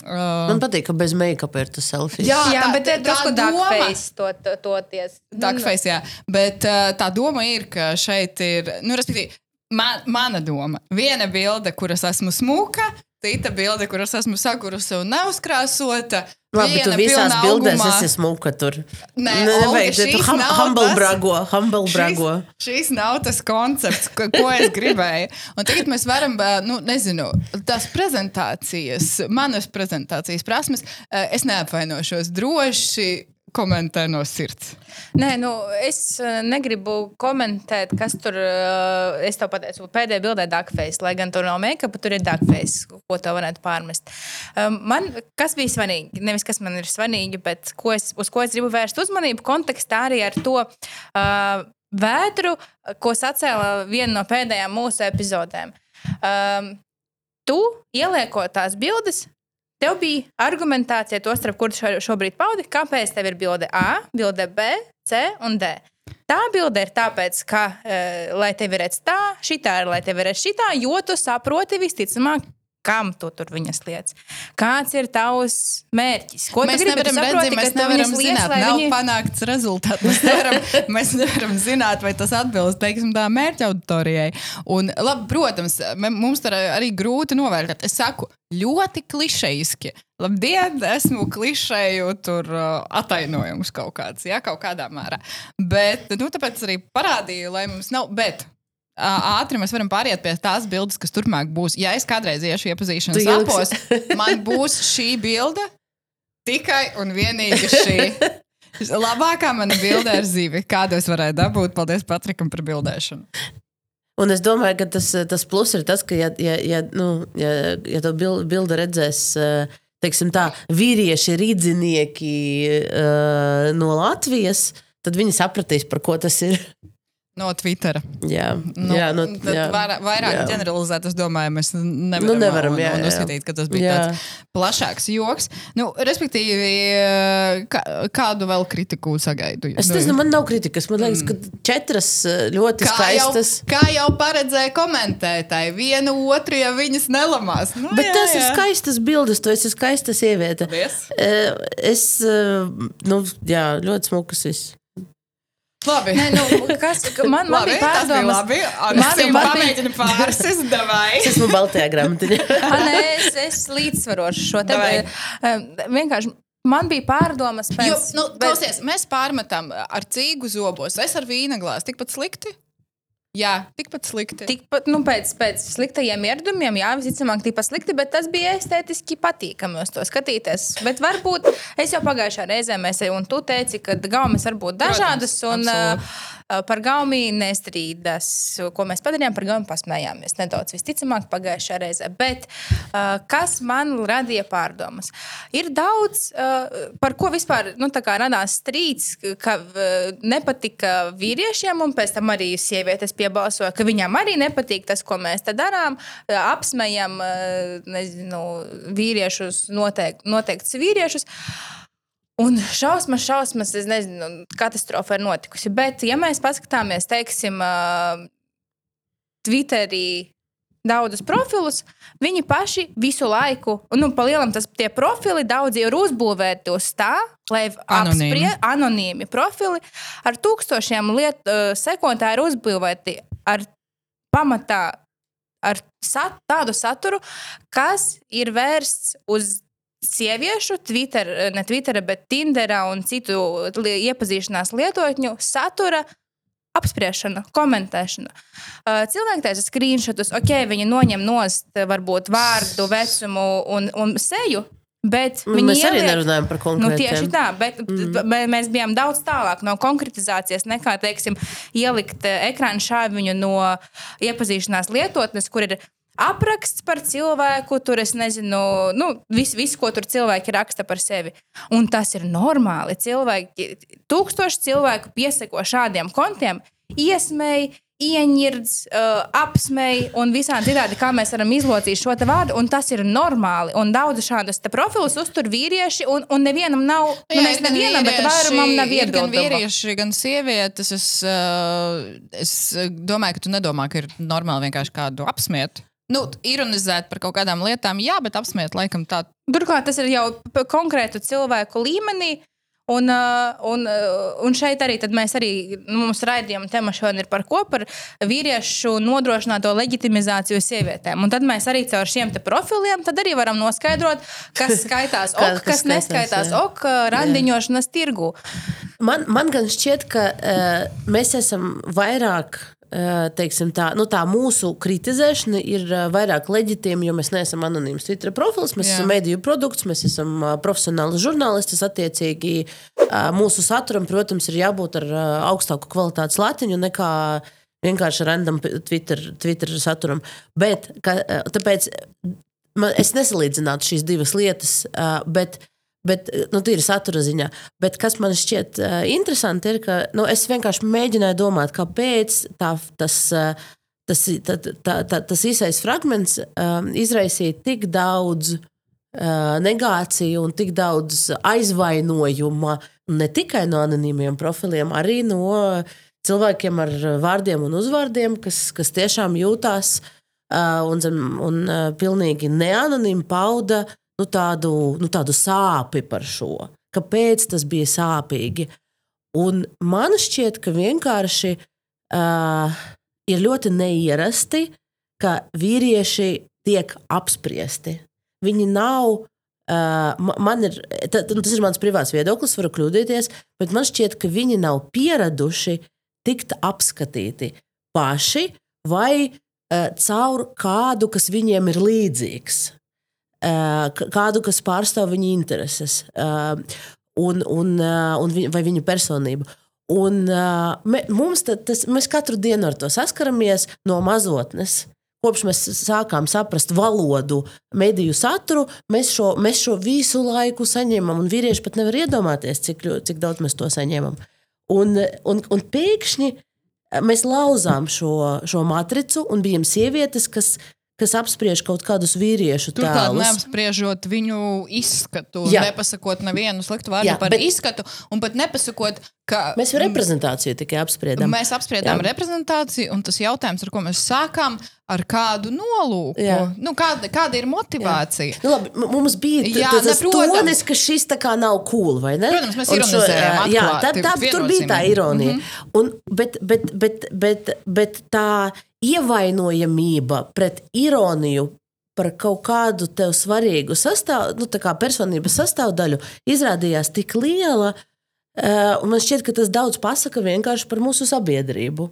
Uh, man patīk, ka bez make-up ir tas selfie. Jā, Jā, tā- bet tā drusku doma- darkface to, to, toties. Duckface, jā. Bet uh, tā doma ir, ka šeit ir, nu, respektīvi, man, mana doma. Viena bilde, kuras esmu smuka, cita bilde, kuras esmu sakurusi un nav skrāsota. Labi, tu visās bildēs esi smuka tur. Nē, Olga, nevajag, tu hum, humble tas- brago, humble Šis- brago. Šis nav tas koncepts, ko, ko es gribēju. Un tagad mēs varam, nu, nezinu, tās prezentācijas, manas prezentācijas prasmes, es neapvainošos droši. Komentē no sirds. Nē, nu, es eh, negribu komentēt, kas tur. eh, Es tev pateicu, pēdējā bildē ir duckface, lai gan tur nav make-up, tur ir duckface, ko tev varētu pārmest. Um, Man, kas bija svarīgi, nevis kas man ir svarīgi, bet ko es, uz ko es gribu vērst uzmanību, kontekstā arī ar to uh, vētru, ko sacēla viena no pēdējām mūsu epizodēm. Um, tu ieliekot tās bildes, Tev bija argumentācija, to starp kuru šo- šobrīd paudi, kāpēc tev ir bilde A, bilde B, C un D. Tā bilde ir tāpēc, ka, uh, lai tevi redz tā, šitā ir, lai tevi redz šitā, jo tu saproti visticamāk, kam tu tur viņas lietas. Kāds ir tavs mērķis? Ko mēs nevaram redzēt, mēs nevaram liec, zināt, lai nav viņi- panākts rezultāts. Mēs nevaram, mēs nevaram zināt, vai tas atbilst teiksim, tā mērķa auditorijai. Un, labi, protams, mums tur arī grūti novērtēt. Es saku, ļoti klišejiski. Labdien, esmu klišēju tur uh, atainojums kaut kāds, jā, kaut kādā mērā. Bet, nu, tāpēc arī parādīju, lai mums nav. Bet, Ātri mēs varam pāriet pie tās bildes, kas turpmāk būs. Ja es kādreiz iešu iepazīšanās Tu ieliksi- apos, man būs šī bilde tikai un vienīgi šī. Labākā mana bilde ir zīve. Kādu es varēju dabūt? Paldies Patrikam par bildēšanu. Un es domāju, ka tas, tas plus ir tas, ka, ja, ja, ja, nu, ja, ja bil- bildi redzēs, eh, teiksim tā, vīrieši rīdzinieki uh, no Latvijas, tad viņi sapratīs, par ko tas ir. No Twittera. Jā, Nu, jā, nu, tad jā. vairāk, jā. ģeneralizēt, es domāju, mēs nevaram, Nu, nevaram, jā, jā. uzskatīt, ka tas bija Jā. tāds plašāks joks. Nu, respektīvi, kā, kādu vēl kritiku sagaidu? Es nezinu, man nav kritikas. Man liekas, ka četras eh, ļoti Mm. Kā jau, skaistas. kā jau paredzēja komentētāji, viena otru, ja viņas nelamās. Nu, Bet jā, tas ir jā. skaistas bildes, tu esi skaista sieviete. Paldies. Eh, Es, eh, nu, jā, ļoti smukas viss. Labi. Nē, nu, kas, ka man, man labi, bija tas bija pārdomas. labi. Man bija- pamēģina pāris, davai. Es esmu Baltajā grāmatā. A, nē, es, es līdzsvarošu šo te. Eh, Vienkārši man bija pārdomas pēc. Jo, nu, bet- klausies, mēs pārmetam ar cīgu zobos, es ar vīna glāzi. Tikpat slikti? Jā, tikpat slikti. Tikpat, nu, pēc, pēc sliktajiem ieradumiem, jā, visticamāk, tikpat slikti, bet tas bija estētiski patīkami uz to skatīties. Bet varbūt es jau pagājušā reizē, mēs, un tu teici, ka gaumas var būt dažādas, un absolūti. Uh, par gaumi nestrīdas. Ko mēs padarījām, par gaumi pasmējāmies nedaudz, visticamāk, pagājušā reizē. Bet uh, kas man radīja pārdomas? Ir daudz, uh, par ko vispār nu, radās strīds, ka uh, nepatika vīriešiem, un pēc tam arī sievietes piebalsoja, ka viņām arī nepatīk tas, ko mēs darām. Uh, Apsmējam uh, nezinu, vīriešus, noteikti, noteikts vīriešus. Un šausmas, šausmas, es nezinu, katastrofa ir notikusi. Bet, ja mēs paskatāmies, teiksim, Twitterī daudzus profilus, viņi paši visu laiku, nu, pa lielam tas tie profili daudzi ir uzbūvēti uz tā, lai Anonīmi. apsprie anonīmi profili ar tūkstošiem liet, uh, sekotāju ir uzbūvēti ar pamatā. Ar sat, tādu saturu, kas ir vērsts uz sieviešu, Twitter, ne Twitter, bet Tinder un citu iepazīšanās lietotņu satura apspriešana, komentēšana. Uh, cilvēki taisa screenshotus, ok, viņi noņem nost varbūt vārdu, vecumu un, un seju. Bet Nu, viņi Mēs arī ieliek- nerunājam par Nu, konkrētiem. tieši tā, bet mm. mēs bijām daudz tālāk no konkretizācijas nekā, teiksim, ielikt eh, ekrāna šāviņu no iepazīšanās lietotnes, kur ir apraksts par cilvēku, tur es nezinu, nu, visu, vis, ko tur cilvēki raksta par sevi. Un tas ir normāli. Cilvēki, tūkstoši cilvēku pieseko šādiem kontiem, iesmēji. Ieņirds, uh, apsmēji un visādi citādi, kā mēs varam izlocīt šo te vārdu, un tas ir normāli. Un daudz šādus profilus uztur vīrieši, un, un nevienam nav, nu, Jā, gan nevienam, bet vairumam nav ir gan vīrieši, gan sievietes. Es, uh, es domāju, ka tu nedomā, ka ir normāli vienkārši kādu apsmiet. Nu, ironizēt par kaut kādām lietām, jā, bet apsmiet laikam tā. Turklāt tas ir jau konkrētu cilvēku līmenī. Un, uh, un, uh, un šeit arī tad mēs arī nu, mums raidījuma tema šodien ir par ko? Par vīriešu nodrošināto leģitimizāciju sievietēm. Un tad mēs arī caur šiem profiliem tad arī varam noskaidrot, kas skaitās ok, kas kas skaitās, neskaitās jā. ok, randiņošanas tirgu. Man, man gan šķiet, ka uh, mēs esam vairāk. Teiksim, tā, nu, tā mūsu kritizēšana ir vairāk leģitīma, jo mēs neesam anonīms Twitter profils, mēs Jā. Esam mediju produkts, mēs esam profesionāli žurnālisti. Attiecīgi, mūsu saturam, protams, ir jābūt ar augstāku kvalitātes latiņu nekā vienkārši random Twitter, Twitter saturam. Bet, ka, tāpēc man, es nesalīdzinātu šīs divas lietas, bet Bet, nu, tīri satura ziņā. Bet kas man šķiet uh, interesanti, ir, ka nu, es vienkārši mēģināju domāt, kāpēc tā, tas, uh, tas, tā, tā, tā, tas īsais fragments um, izraisīja tik daudz uh, negāciju un tik daudz aizvainojuma. Ne tikai no anonīmiem profiliem, arī no cilvēkiem ar vārdiem un uzvārdiem, kas, kas tiešām jūtās uh, un, un uh, pilnīgi neanonīmi pauda nu, tādu, nu, tādu sāpi par šo. Kāpēc tas bija sāpīgi? Un man šķiet, ka vienkārši uh, ir ļoti neierasti, ka vīrieši tiek apspriesti. Viņi nav. Uh, ma- man ir, ta, ta- tas ir mans privāts viedoklis, varu kļūdīties, bet man šķiet, ka viņi nav pieraduši tikt apskatīti paši vai uh, caur kādu, kas viņiem ir līdzīgs kādu, kas pārstāv viņa intereses uh, un, un, uh, un vi, vai viņa personību. Un, me, mums ta, tas, mēs katru dienu ar to saskaramies no mazotnes. Kopš mēs sākām saprast valodu, mediju saturu, mēs šo, mēs šo visu laiku saņemam. Vīrieši pat nevar iedomāties, cik, cik daudz mēs to saņemam. Un, un, un pēkšņi mēs lauzām šo, šo matricu, un bijām sievietes, kas, kas apspriež kaut kādus vīriešu Turklāt tēlus. neapspriežot viņu izskatu, Jā. nepasakot nevienu sliktu vārdu Jā, par bet- izskatu, un pat nepasakot, ka Mēs jau reprezentāciju tikai apspriedām. Mēs apspriedām Jā. reprezentāciju, un tas jautājums, ar ko mēs sākām, ar kādu nolūku, Jā. nu, kāda, kāda ir motivācija. Nu, labi, mums bija Jā, tas tonis, ka šis tā kā nav cool, vai ne? Protams, mēs Un šo- ironizējām Jā, tā, tā, tur bija tā ironija. Mm -hmm. un, bet, bet, bet, bet, bet tā ievainojamība pret ironiju par kaut kādu tev svarīgu sastāv, nu, personības sastāvdaļu izrādījās tik liela. Uh, man šķiet, ka tas daudz pasaka vienkārši par mūsu sabiedrību.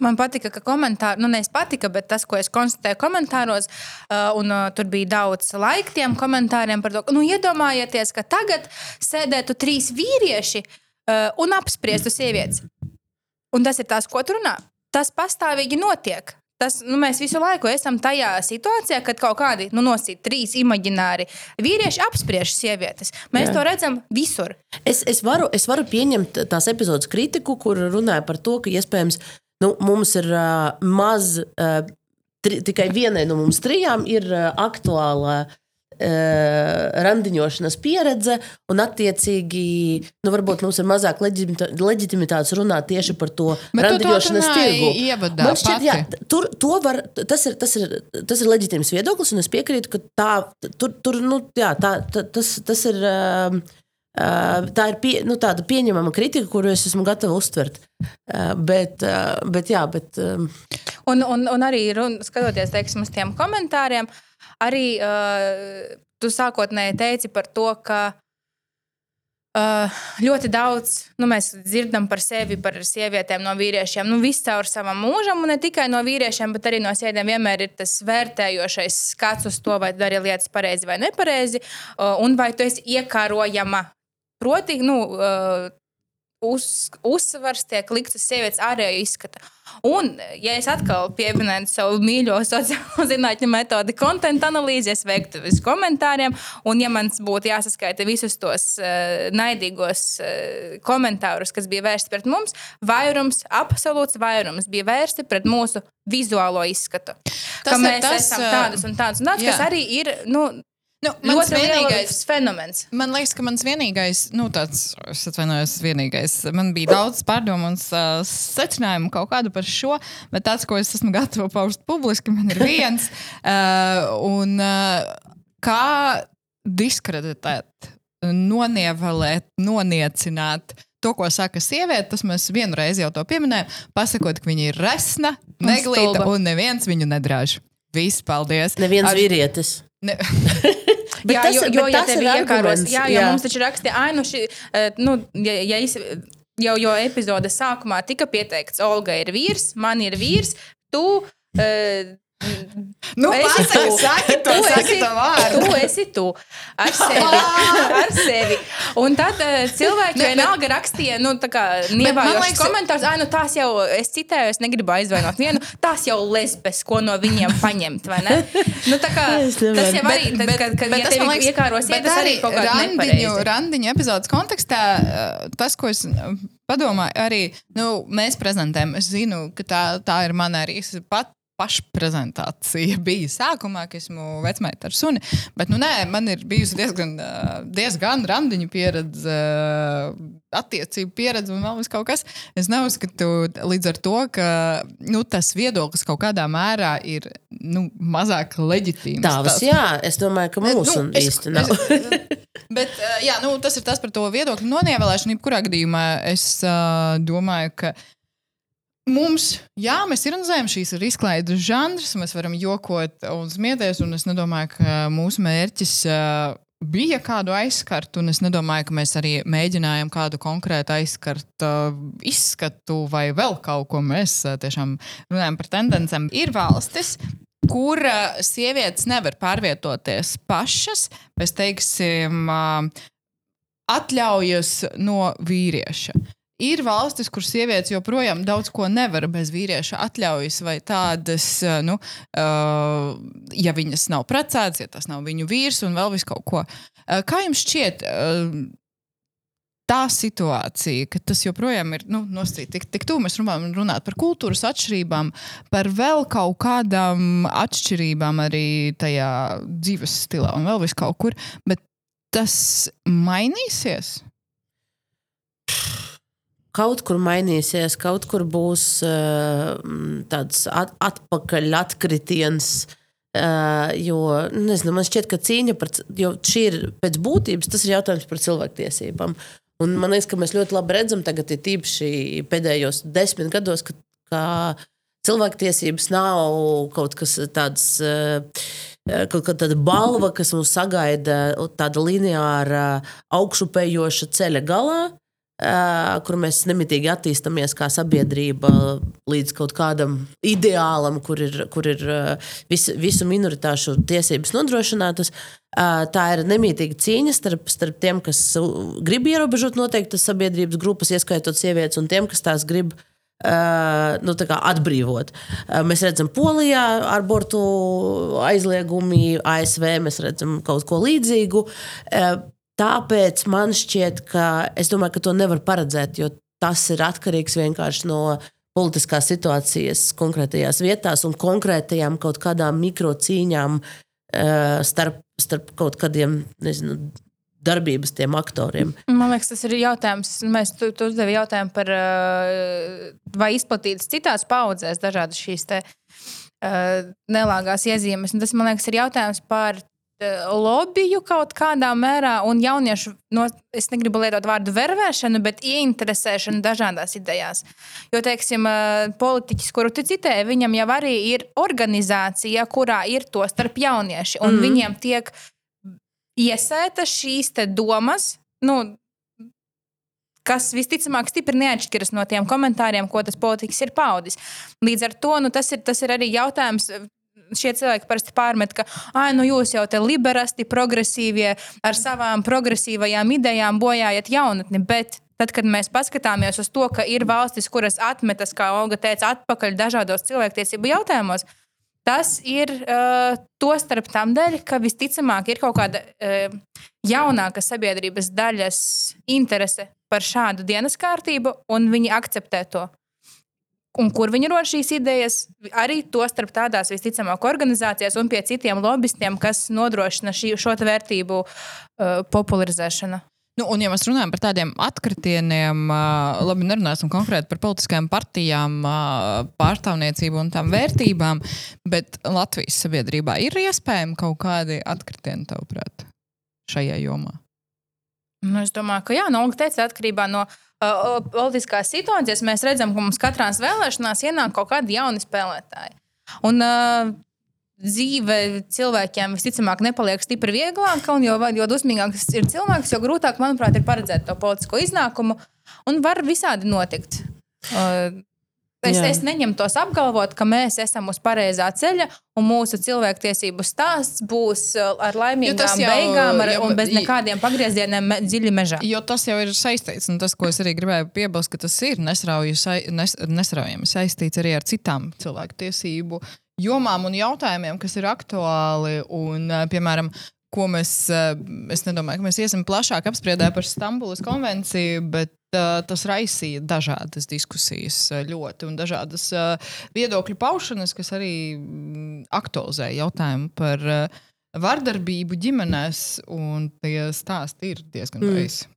Man patika, ka komentāri, nu, nevis patika, bet tas, ko es konstatēju komentāros, uh, un uh, tur bija daudz laika tiem komentāriem par to, ka, nu, iedomājieties, ka tagad sēdētu trīs vīrieši uh, un apspriestu sievietes. Un tas ir tas, ko tu runā. Tas pastāvīgi notiek. Tas, nu, mēs visu laiku esam tajā situācijā, kad kaut kādi nu, nosīt trīs imaģināri vīrieši apspriež sievietes. Mēs Jā. To redzam visur. Es, es, varu, es varu pieņemt tās epizodes kritiku, kur runāja par to, ka iespējams nu, mums ir uh, maz, uh, tri, tikai vienai no mums trijām ir uh, aktuāla uh, randiņošanas pieredze, un attiecīgi nu, varbūt mums ir mazāk leģitimitātes runāt tieši par to Bet to randiņošanas runāji tirgu. ievadā Man šķiet, jā, pati. tur, to var, tas, ir, tas, ir, tas ir leģitīms viedoklis, un es piekrītu, ka tā, tur, tur, nu, jā, tā, tā, tas, tas ir. Uh, tā ir pie, nu, tāda pieņemama kritika, kuru es esmu gatava uztvert. Uh, bet, uh, bet, jā, bet Un, un, un arī run, skatoties teiksim, uz tiem komentāriem, arī uh, tu sākotnēji teici par to, ka Uh, ļoti daudz nu, mēs dzirdam par sevi, par sievietēm no vīriešiem. Nu, viss caur savam mūžam, un ne tikai no vīriešiem, bet arī no sievietēm vienmēr ir tas vērtējošais skats uz to, vai dari lietas pareizi vai nepareizi, uh, un vai tu esi iekārojama. Proti, nu, uh, uz, uzsvars tiek likts uz sievietes ārējo izskatu. Un, ja es atkal pieminēju savu mīļo sociālo zinātņu metodi, konta analīzi, es veiktu uz komentāriem, un, ja man būtu jāsaskaita visus tos uh, naidīgos uh, komentārus, kas bija vērsti pret mums, vairums, absolūts vairums bija vērsti pret mūsu vizuālo izskatu. Tas ka mēs tas, esam tādas un tādas, un tādas kas arī ir. Nu, Nu, mans vienīgais fenomens. Man liekas, ka mans vienīgais, nu, tāds, es atvainojos, vienīgais. Man bija daudz pārdomu un uh, secinājumu kaut kādu par šo, bet tāds, ko es esmu gatava paust publiski, man ir viens. uh, un uh, kā diskreditēt, nonievelēt, noniecināt. To, ko saka sieviete, tas mēs vienreiz jau to pieminējām. Pasakot, ka viņa ir resna, neglīta un, un neviens viņu nedrāž. Viss, paldies. Neviens Ar... vīrietis. Ne. Bet jā, tas, jo, jo ja tev ir iekāros, jā, jo jā. mums taču rakstīja, ai, nu, šī, nu ja, ja es, jau, jau epizode sākumā tika pieteikts, Olga ir vīrs, man ir vīrs, tu. Uh, Nu, tu, saki to, tu, saki esi, tu esi tu. Ar sevi. ar sevi. Un tad uh, cilvēki vienalga rakstīja, nu, tā kā nievājošs komentārs, ah, nu, tās jau, es citēju, es negribu aizvainot vienu, tās jau lesbes, ko no viņiem paņemt, vai ne? Nu, tā kā tas jau arī, tad, kad, kad bet, ja tevi liekas, iekāros, ja tas arī kaut kādā randiņu, randiņu epizodes kontekstā, tas, ko es padomāju, arī nu, mēs prezentējam, es zinu, ka tā, tā ir mana arī pat pašprezentācija bija sākumā, ka esmu vecmeita ar suni. Bet, nu, nē, man ir bijusi diezgan, diezgan randiņa pieredze, attiecību pieredze un vēl kaut kas. Es neuzskatu līdz ar to, ka nu, tas viedoklis kaut kādā mērā ir nu, mazāk leģitīms. Tavs, jā, es domāju, ka mūsu nu, īsti nav. Es, bet, jā, nu, tas ir tas par to viedokļu nonievēlēšanu. Jebkurā gadījumā es uh, domāju, ka Mums, jā, mēs ironizējam, šīs ir izklaides žanrs, mēs varam jokot un smieties. Un es nedomāju, ka mūsu mērķis uh, bija kādu aizskart, un es nedomāju, ka mēs arī mēģinājām kādu konkrētu aizskart uh, izskatu vai vēl kaut ko. Mēs uh, tiešām runājam par tendencēm. Ir valstis, kur sievietes nevar pārvietoties pašas bez, teiksim, atļaujas no vīrieša. Ir valstis, kur sievietes joprojām daudz ko nevar bez vīrieša atļaujas, vai tādas, eh, nu, uh, ja viņas nav precētas, ja tas nav viņu vīrs un vēl vis kaut ko. Uh, kā jums šķiet? Uh, Tā situācija, ka tas joprojām ir nu, nostrīdīgs. Tik, tik tuvu mēs runājam runāt par kultūras atšķirībām, par vēl kaut kādām atšķirībām arī tajā dzīves stilā un vēl vis kaut kur. Bet tas mainīsies? Kaut kur mainīsies, kaut kur būs uh, tāds at, atpakaļ atkritiens. Uh, jo nezinu, man šķiet, ka cīņa par šī ir pēc būtības, tas ir jautājums par cilvēktiesībām. Un man liekas, ka mēs ļoti labi redzam, tagad ir tīpaši pēdējos desmit gados, ka, ka cilvēktiesības nav kaut kas tāds. Uh, kaut kāda balva, kas mums sagaida tāda lineāra, augšupejoša ceļa galā, kur mēs nemitīgi attīstāmies kā sabiedrība līdz kaut kādam ideālam, kur ir, kur ir vis, visu minoritāšu tiesības nodrošinātas. Tā ir nemītīga cīņa starp, starp tiem, kas grib ierobežot noteiktas sabiedrības grupas, ieskaitot sievietes, un tiem, kas tās grib Uh, nu, atbrīvot. Uh, mēs redzam, Polijā ar bortu aizliegumi, ASV mēs redzam kaut ko līdzīgu. Uh, Tāpēc man šķiet, ka es domāju, ka to nevar paredzēt, jo tas ir atkarīgs vienkārši no politiskās situācijas konkrētajās vietās un konkrētajām kaut kādām mikrocīņām uh, starp, starp kaut kādiem, nezinu, darbības tiem aktoriem. Man liekas, tas ir jautājums. Mēs tu, tu uzdevi jautājumu par, uh, vai izplatītas citās paudzēs dažādas šīs te, uh, nelāgās iezīmes. Un tas, man liekas, ir jautājums par Eh, lobiju kaut kādā mērā un jauniešu, no, es negribu lietot vārdu vervēšanu, bet ieinteresēšanu dažādās idejās. Jo, teiksim, eh, politiķis, kuru tu citēji, viņam jau arī ir organizācija, kurā ir to starp jaunieši, un mm. viņiem tiek iesēta šīs domas. Nu, kas visticamāk stipri neatšķiras no tiem komentāriem, ko tas politiķis ir paudis. Līdz ar to nu, tas, ir, tas ir arī jautājums. Šie cilvēki parasti pārmet, ka, ah, nu jūs jau te liberāli, progresīvie, ar savām progresīvajām idejām bojājat jaunatni. Bet tad, kad mēs paskatāmies uz to, ka ir valstis, kuras atmetas, kā Olga teica, atpakaļ dažādos cilvēktiesību jautājumos, tas ir uh, to starp tam dēļ, ka visticamāk ir kaut kāda uh, jaunāka sabiedrības daļas interese par šādu dienas kārtību, un viņi akceptē to. Un kur viņi rod šīs idejas? Arī to starp tādās visticamāk organizācijās un pie citiem lobbystiem, kas nodrošina šī, šo vērtību uh, popularizēšanu. Nu, un, ja mēs runājam par tādiem atkritieniem, uh, labi, nerunāsim konkrēti par politiskajām partijām, uh, pārstāvniecību un tām vērtībām, bet Latvijas sabiedrībā ir iespējami kaut kādi atkritieni, tavuprāt, šajā jomā? Nu, es domāju, ka jā, no Olga teica, atkarībā no politiskās situācijas mēs redzam, ka mums katrā vēlēšanās ienāk kaut kādi jauni spēlētāji. Un, uh, dzīve cilvēkiem visticamāk nepaliek stipri vieglāka, un jo, jo dusmīgāks ir cilvēks, jo grūtāk, manuprāt, ir paredzēt to politisko iznākumu. Un var visādi notikt. Uh, Es, Jā. es neņemu tos apgalvot, ka mēs esam uz pareizā ceļa un mūsu cilvēktiesību stāsts būs uh, ar laimīgām jau, beigām ar, jau, un bez nekādiem pagriezieniem me, dziļi mežā. Jo tas jau ir saistīts, un tas, ko es arī gribēju piebilst, ka tas ir nesraujami nes, saistīts arī ar citām cilvēktiesību jomām un jautājumiem, kas ir aktuāli. Un, uh, piemēram, ko mēs, uh, es nedomāju, ka mēs iesim plašāk apspriedē par Stambulas konvenciju, bet tas raisīja dažādas diskusijas ļoti un dažādas viedokļu paušanas, kas arī mm, aktualizēja jautājumu par vardarbību ģimenēs, un tie stāsti ir diezgan mm. veisi.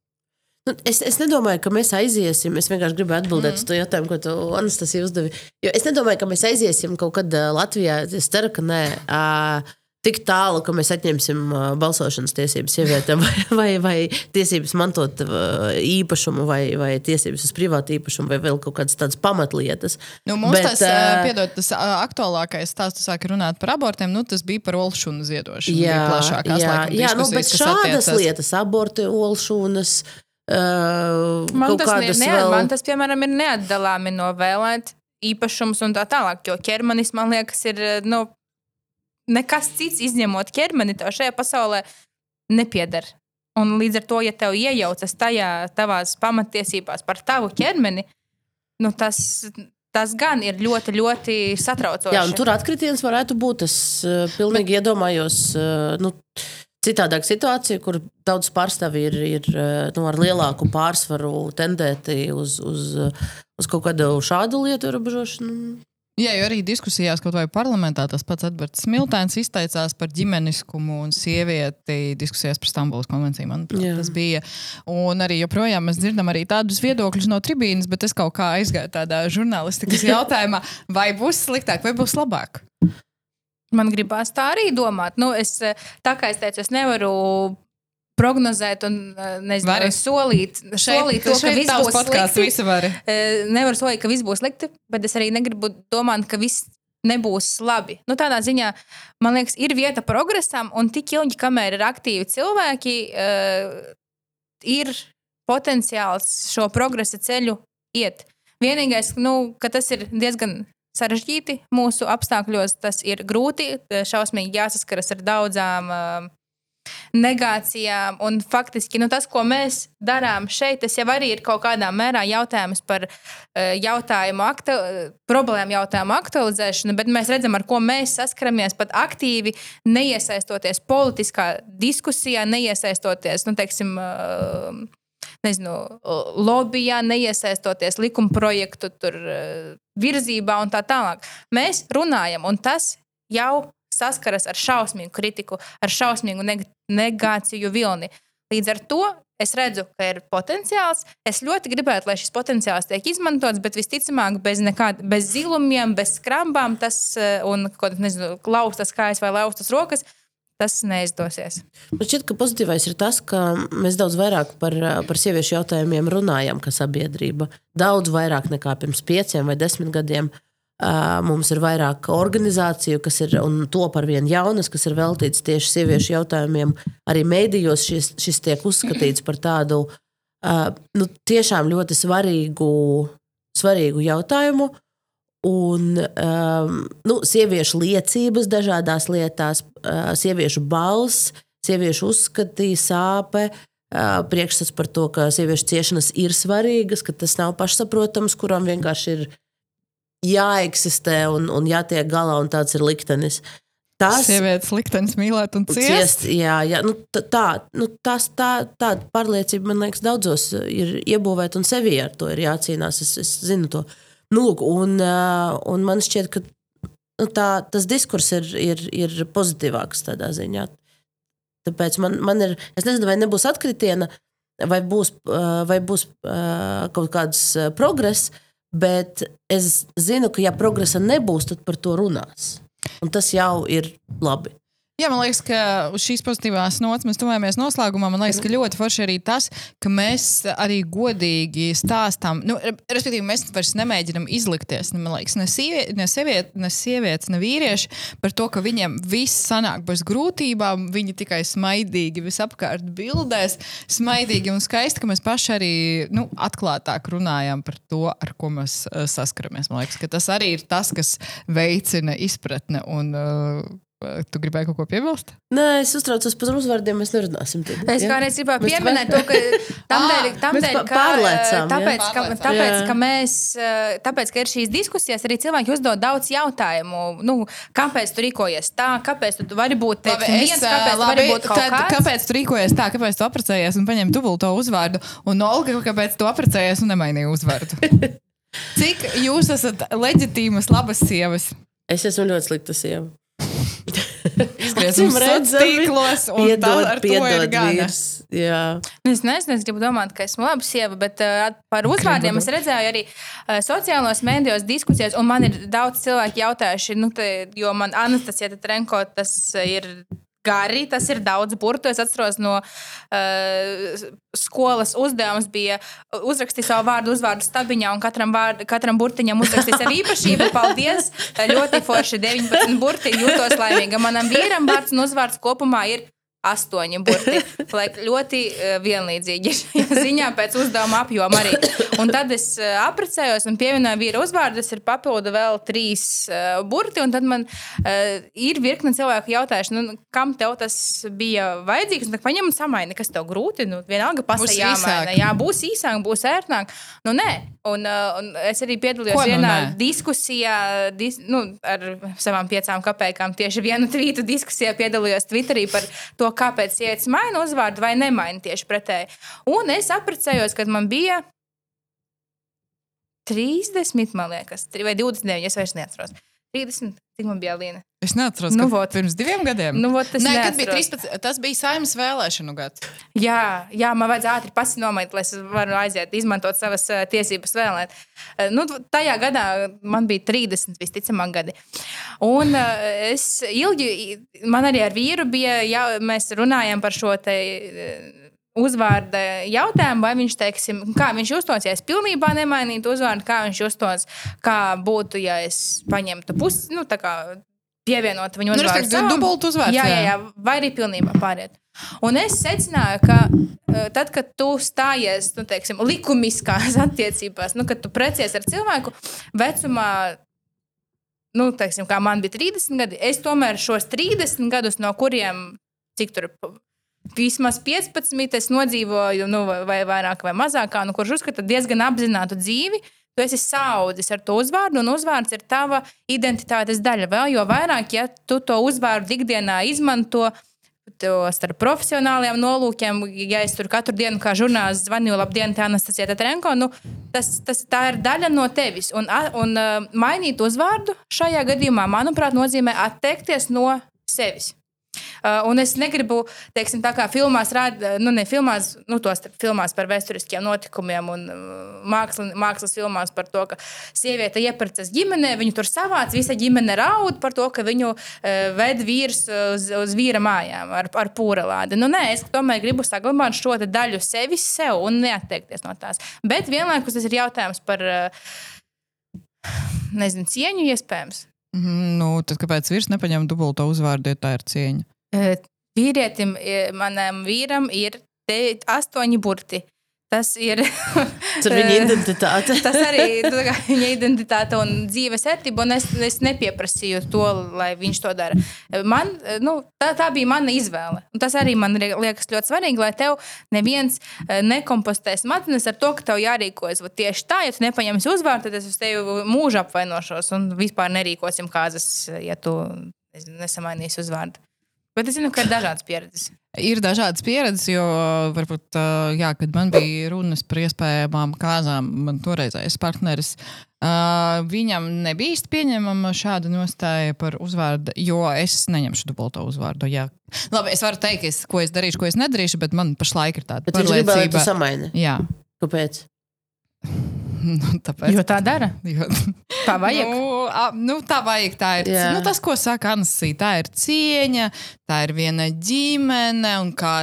Nu, es, es nedomāju, ka mēs aiziesim. Es vienkārši gribu atbildēt mm. uz to jautājumu, ko tu Anastasija uzdevi. Jo es nedomāju, ka mēs aiziesim kaut kad Latvijā. Es ceru, ka nē. Uh, tik tālu, ka mēs atņemsim balsošanas tiesības sievietēm, vai, vai, vai tiesības mantot īpašumu, vai, vai tiesības uz privātu īpašumu, vai vēl kaut kādas tādas pamatlietas. Nu, mums Bet, tas, uh, piedod, tas aktuālākais stāsts, sāka runāt par abortiem, nu, tas bija par olšunu ziedošanu. Jā, plašākās, jā, jā nu, bet šādas attiecas. lietas, aborti, olšunas. Uh, man, tas ne, ne, vēl... man tas, piemēram, ir neatdalāmi no vēlēt īpašums un tā tālāk, jo ķermenis, man liekas, ir nu, nekas cits izņemot ķermeni tev šajā pasaulē nepieder. Un līdz ar to, ja tev iejaucas tajā tavās pamatiesībās par tavu ķermeni, nu tas, tas gan ir ļoti, ļoti satraucoši. Jā, un tur atkritiens varētu būt. Es uh, pilnīgi Bet... iedomājos. Uh, nu, Citādāka situācija, kur daudz pārstāvju ir, ir eh, nu, ar lielāku pārsvaru tendēti uz, uz, uz kaut kādu šādu lietu ierobežošanu. Jā, jo arī diskusijās, kaut vai parlamentā, tas pats Edvards Smiltēns izteicās par ģimeniskumu un sievieti diskusijās par Stambulas konvenciju. Manuprāt, tas bija. Un arī joprojām mēs dzirdam arī tādus viedokļus no tribīnas, bet es kaut kā aizgāju tādā žurnālistikas jautājumā, vai būs sliktāk vai būs labāk. Man gribās tā arī domāt. Nu, es, tā kā es teicu, es nevaru prognozēt un eh, nezinu, vari. solīt, šeit, solīt to, ka viss būs slikti. Eh, nevaru solīt, ka viss būs slikti, bet es arī negribu domāt, ka viss nebūs labi. Nu, tādā ziņā, man liekas, ir vieta progresam, un tik ilgi, kamēr ir aktīvi cilvēki, uh, ir potenciāls šo progresa ceļu iet. Vienīgais, nu, ka tas ir diezgan sarežģīti mūsu apstākļos, tas ir grūti, šausmīgi jāsaskaras ar daudzām uh, negācijām. Un faktiski nu, tas, ko mēs darām šeit, tas jau arī ir kaut kādā mērā jautājums par uh, jautājumu, aktu, problēmu jautājumu aktualizēšanu, bet mēs redzam, ar ko mēs saskaramies pat aktīvi, neiesaistoties politiskā diskusijā, neiesaistoties, nu, teiksim, uh, nezinu, lobbyjā, neiesaistoties likuma projektu tur, virzībā un tā tālāk. Mēs runājam, un tas jau saskaras ar šausmīgu kritiku, ar šausmīgu neg negāciju vilni. Līdz ar to es redzu, ka ir potenciāls. Es ļoti gribētu, lai šis potenciāls tiek izmantots, bet visticamāk, bez, nekāda, bez zilumiem, bez skrambām, tas eh, un nezinu, laustas kājas vai laustas rokas. Tas neizdosies. Man šķiet, ka pozitīvais ir tas, ka mēs daudz vairāk par, par sieviešu jautājumiem runājam, kā sabiedrība. Daudz vairāk nekā pirms pieciem vai desmit gadiem. Uh, Mums ir vairāk organizāciju, kas ir un top ar vienu jaunas, kas ir veltīts tieši sieviešu jautājumiem. Arī mēdījos šis, šis tiek uzskatīts par tādu nu, tiešām ļoti svarīgu, svarīgu jautājumu. Un nu, sieviešu liecības dažādās lietās, sieviešu balss, sieviešu uzskatīja sāpe, priekšstats par to, ka sieviešu ciešanas ir svarīgas, ka tas nav pašsaprotams, kuram vienkārši ir jāeksistē un, un jātiek galā, un tāds ir liktenis. Tas sievietes liktenis mīlēt un ciest. ciest jā, jā. Nu, tā, nu, tas, tā, tāda pārliecība, man liekas, daudzos ir iebūvēta un sevi ar to ir jācīnās. Es, es zinu to. Nu, lūk, un, un man šķiet, ka nu, tā, tas diskurs ir, ir, ir pozitīvāks tādā ziņā. Tāpēc man, man ir, es nezinu, vai nebūs atkritiena, vai būs, vai būs kaut kāds progress, Bet es zinu, ka, ja progresa nebūs, tad par to runās. Un tas jau ir labi. Jā, man liekas, ka uz šīs pozitīvās nots mēs tuvojamies noslēgumā. Man liekas, ka ļoti forši arī tas, ka mēs arī godīgi stāstām. Nu, respektīvi, mēs vairs nemēģinām izlikties. Man liekas, ne, sieviet, ne, sieviet, ne sievietes, ne vīrieši par to, ka viņiem viss sanāk bez grūtībām. Viņi tikai smaidīgi visapkārt bildēs, smaidīgi un skaisti, ka mēs paši arī nu, atklātāk runājam par to, ar ko mēs uh, saskaramies. Man liekas, ka tas arī ir tas, kas veicina izpratni un uh, Tu gribēji kaut ko piebilst? Nē, es uztraucos par uzvārdiem. Mēs nerunāsim. Tad, es kā reiz gribēju pieminēt to, ka tam dēļ, tam dēļ ka, pārliecām, tāpēc, ka, tāpēc, ka mēs, tāpēc, ka ir šīs diskusijas, arī cilvēki uzdod daudz jautājumu. Nu, kāpēc tu rīkojies tā? Kāpēc tu vari būt tāds viens? Kāpēc, labi, būt tad, kāpēc tu rīkojies tā? Kāpēc tu apprecējies un paņem dubulto uzvārdu? Un Olga, kāpēc tu apprecējies un nemainīji uzvārdu? Cik jūs esat leģitīmas, labas sievas? Es esmu ļoti slikta sieva. Izgriezums tīklos un piedod, tā, piedod vīrs. Jā. Nu, es nezinu, es gribu domāt, ka esmu laba sieva, bet uh, par uzvārdiem es redzēju arī uh, sociālos mēdījos diskusijas, un man ir daudz cilvēku jautājuši, nu, te, jo man Anastasija Trenko tas ir gari, tas ir daudz burtu. Es atceros no uh, skolas uzdevums bija uzrakstīt savu vārdu, uzvārdu stabiņā, un katram, vārdu, katram burtiņam uzrakstīt savu īpašību. Paldies! Ļoti forši 19 burti, jūtos laimīga. Manam vīram vārds un uzvārds kopumā ir astoņi burti. Lai ļoti uh, vienlīdzīgi ziņā pēc uzdevuma apjoma arī. Un tad es uh, apprecējos un pievienoju vīru uzvārdu. Tas ir papildu vēl trīs uh, burti. Un tad man uh, ir virkne cilvēku jautājuši, nu, kam tev tas bija vajadzīgs. Nu, paņem un samaini, kas tev grūti. Nu, vienalga pasaka jāmaina. Jā, būs īsāk, būs ērtāk. Nu, nē. Un, uh, un es arī piedalījos Ko, nu, vienā nē? diskusijā dis, nu, ar savām piecām kapekām. Tieši vienu tvītu diskusijā piedalījos Twitterī par to, kāpēc sievietes maina uzvārdu vai nemaina tieši pretēji. Un es apprecējos, kad man bija 30, man liekas, vai 29, es vairs neatceros. 30, cik man bija Līna? Es neatceros, nu, vot, pirms diviem gadiem. Nu, vot, Nē, kad bija 13, tas bija saimnes vēlēšanu gads. Jā, jā man vajadzēja ātri pasinomēt, lai es varu aiziet, izmantot savas uh, tiesības vēlēt. Uh, nu, tajā gadā man bija 30, visticamāk, gadi. Un uh, es ilgi, man arī ar vīru bija, jā, mēs runājam par šo te. Uh, uzvārda jautājumu, vai viņš, teiksim, kā viņš justos, ja es pilnībā nemainītu uzvārdu, kā viņš justos, kā būtu, ja es paņemtu pusi, nu, tā kā pievienot viņu nu, uzvārdu. Nu, dubult uzvārds. Jā, jā, jā, vai arī pilnībā pāriet. Un es secināju, ka uh, tad, kad tu stājies nu, teiksim, likumiskās attiecībās, nu, kad tu precies ar cilvēku vecumā, nu, teiksim, kā man bija 30 gadi, es tomēr šos 30 gadus, no kuriem cik tur vismaz 15 es nodzīvoju, nu, vai vairāk vai mazāk, nu, kurš uzskata diezgan apzinātu dzīvi. Tu esi saudzis ar to uzvārdu, un uzvārds ir tava identitātes daļa. Vēl jo vairāk, ja tu to uzvārdu ikdienā izmanto, to starp profesionāliem nolūkiem, ja es tur katru dienu kā žurnālists zvanu, labdien, tā Anastasija Tetrenko, nu, tas, tas, ir daļa no tevis. Un, un mainīt uzvārdu šajā gadījumā, manuprāt, nozīmē atteikties no sevis. Uh, un es negribu, teiksim, tā kā filmās rāda, nu, ne filmās, nu, tos filmās par vēsturiskiem notikumiem un uh, māksla, mākslas filmās par to, ka sieviete iepircas ģimenē, viņu tur savāc, visa ģimene raud par to, ka viņu uh, ved vīrs uz, uz vīra mājām ar, ar pūrelādi. Nu, nē, es tomēr gribu saglabāt šo daļu sevis sev un neatteikties no tās. Bet vienlaikus tas ir jautājums par, uh, nezinu, cieņu iespējams. Mm, nu, tad kāpēc vīrs nepaņem dubulto uzvārdu, ja tā ir cieņa? Vīrietim, manam vīram ir astoņi burti. Tas ir viņa identitāte. Tas arī kā, viņa identitāte un dzīves ērtība, un es, es nepieprasīju to, lai viņš to dara. Man, nu, tā, tā bija mana izvēle. Un tas arī man liekas ļoti svarīgi, lai tev neviens eh, nekompostē smadzenes ar to, ka tev jārīkojas vat tieši tā. Ja tu nepaņemsi uzvārdu, tad es uz tevi mūžā apvainošos un vispār nerīkosim kāzas, ja tu nezinu, nesamainīsi uzvārdu. Bet es zinu, ka ir dažādas pieredzes. Ir dažādas pieredzes, jo varbūt, ā, jā, kad man bija runas par iespējamām kāzām, man toreizējais partneris. Uh, viņam nebija īsti pieņemama šāda nostāja par uzvārdu, jo es neņemšu dubulto uzvārdu. Jā. Labi, es varu teikt, es, ko es darīšu, ko es nedarīšu, bet man pašlaik ir tāda Bet viņš gribēja, lai tu pārliecība. samaini. Jā, Kāpēc? nu, tāpēc. Jo tā dara. Jo, Tā vajag. Nu, a, nu, tā vajag. Tā ir Jā. nu, tas, ko saka Anasija. Tā ir cieņa, tā ir viena ģimene, un kā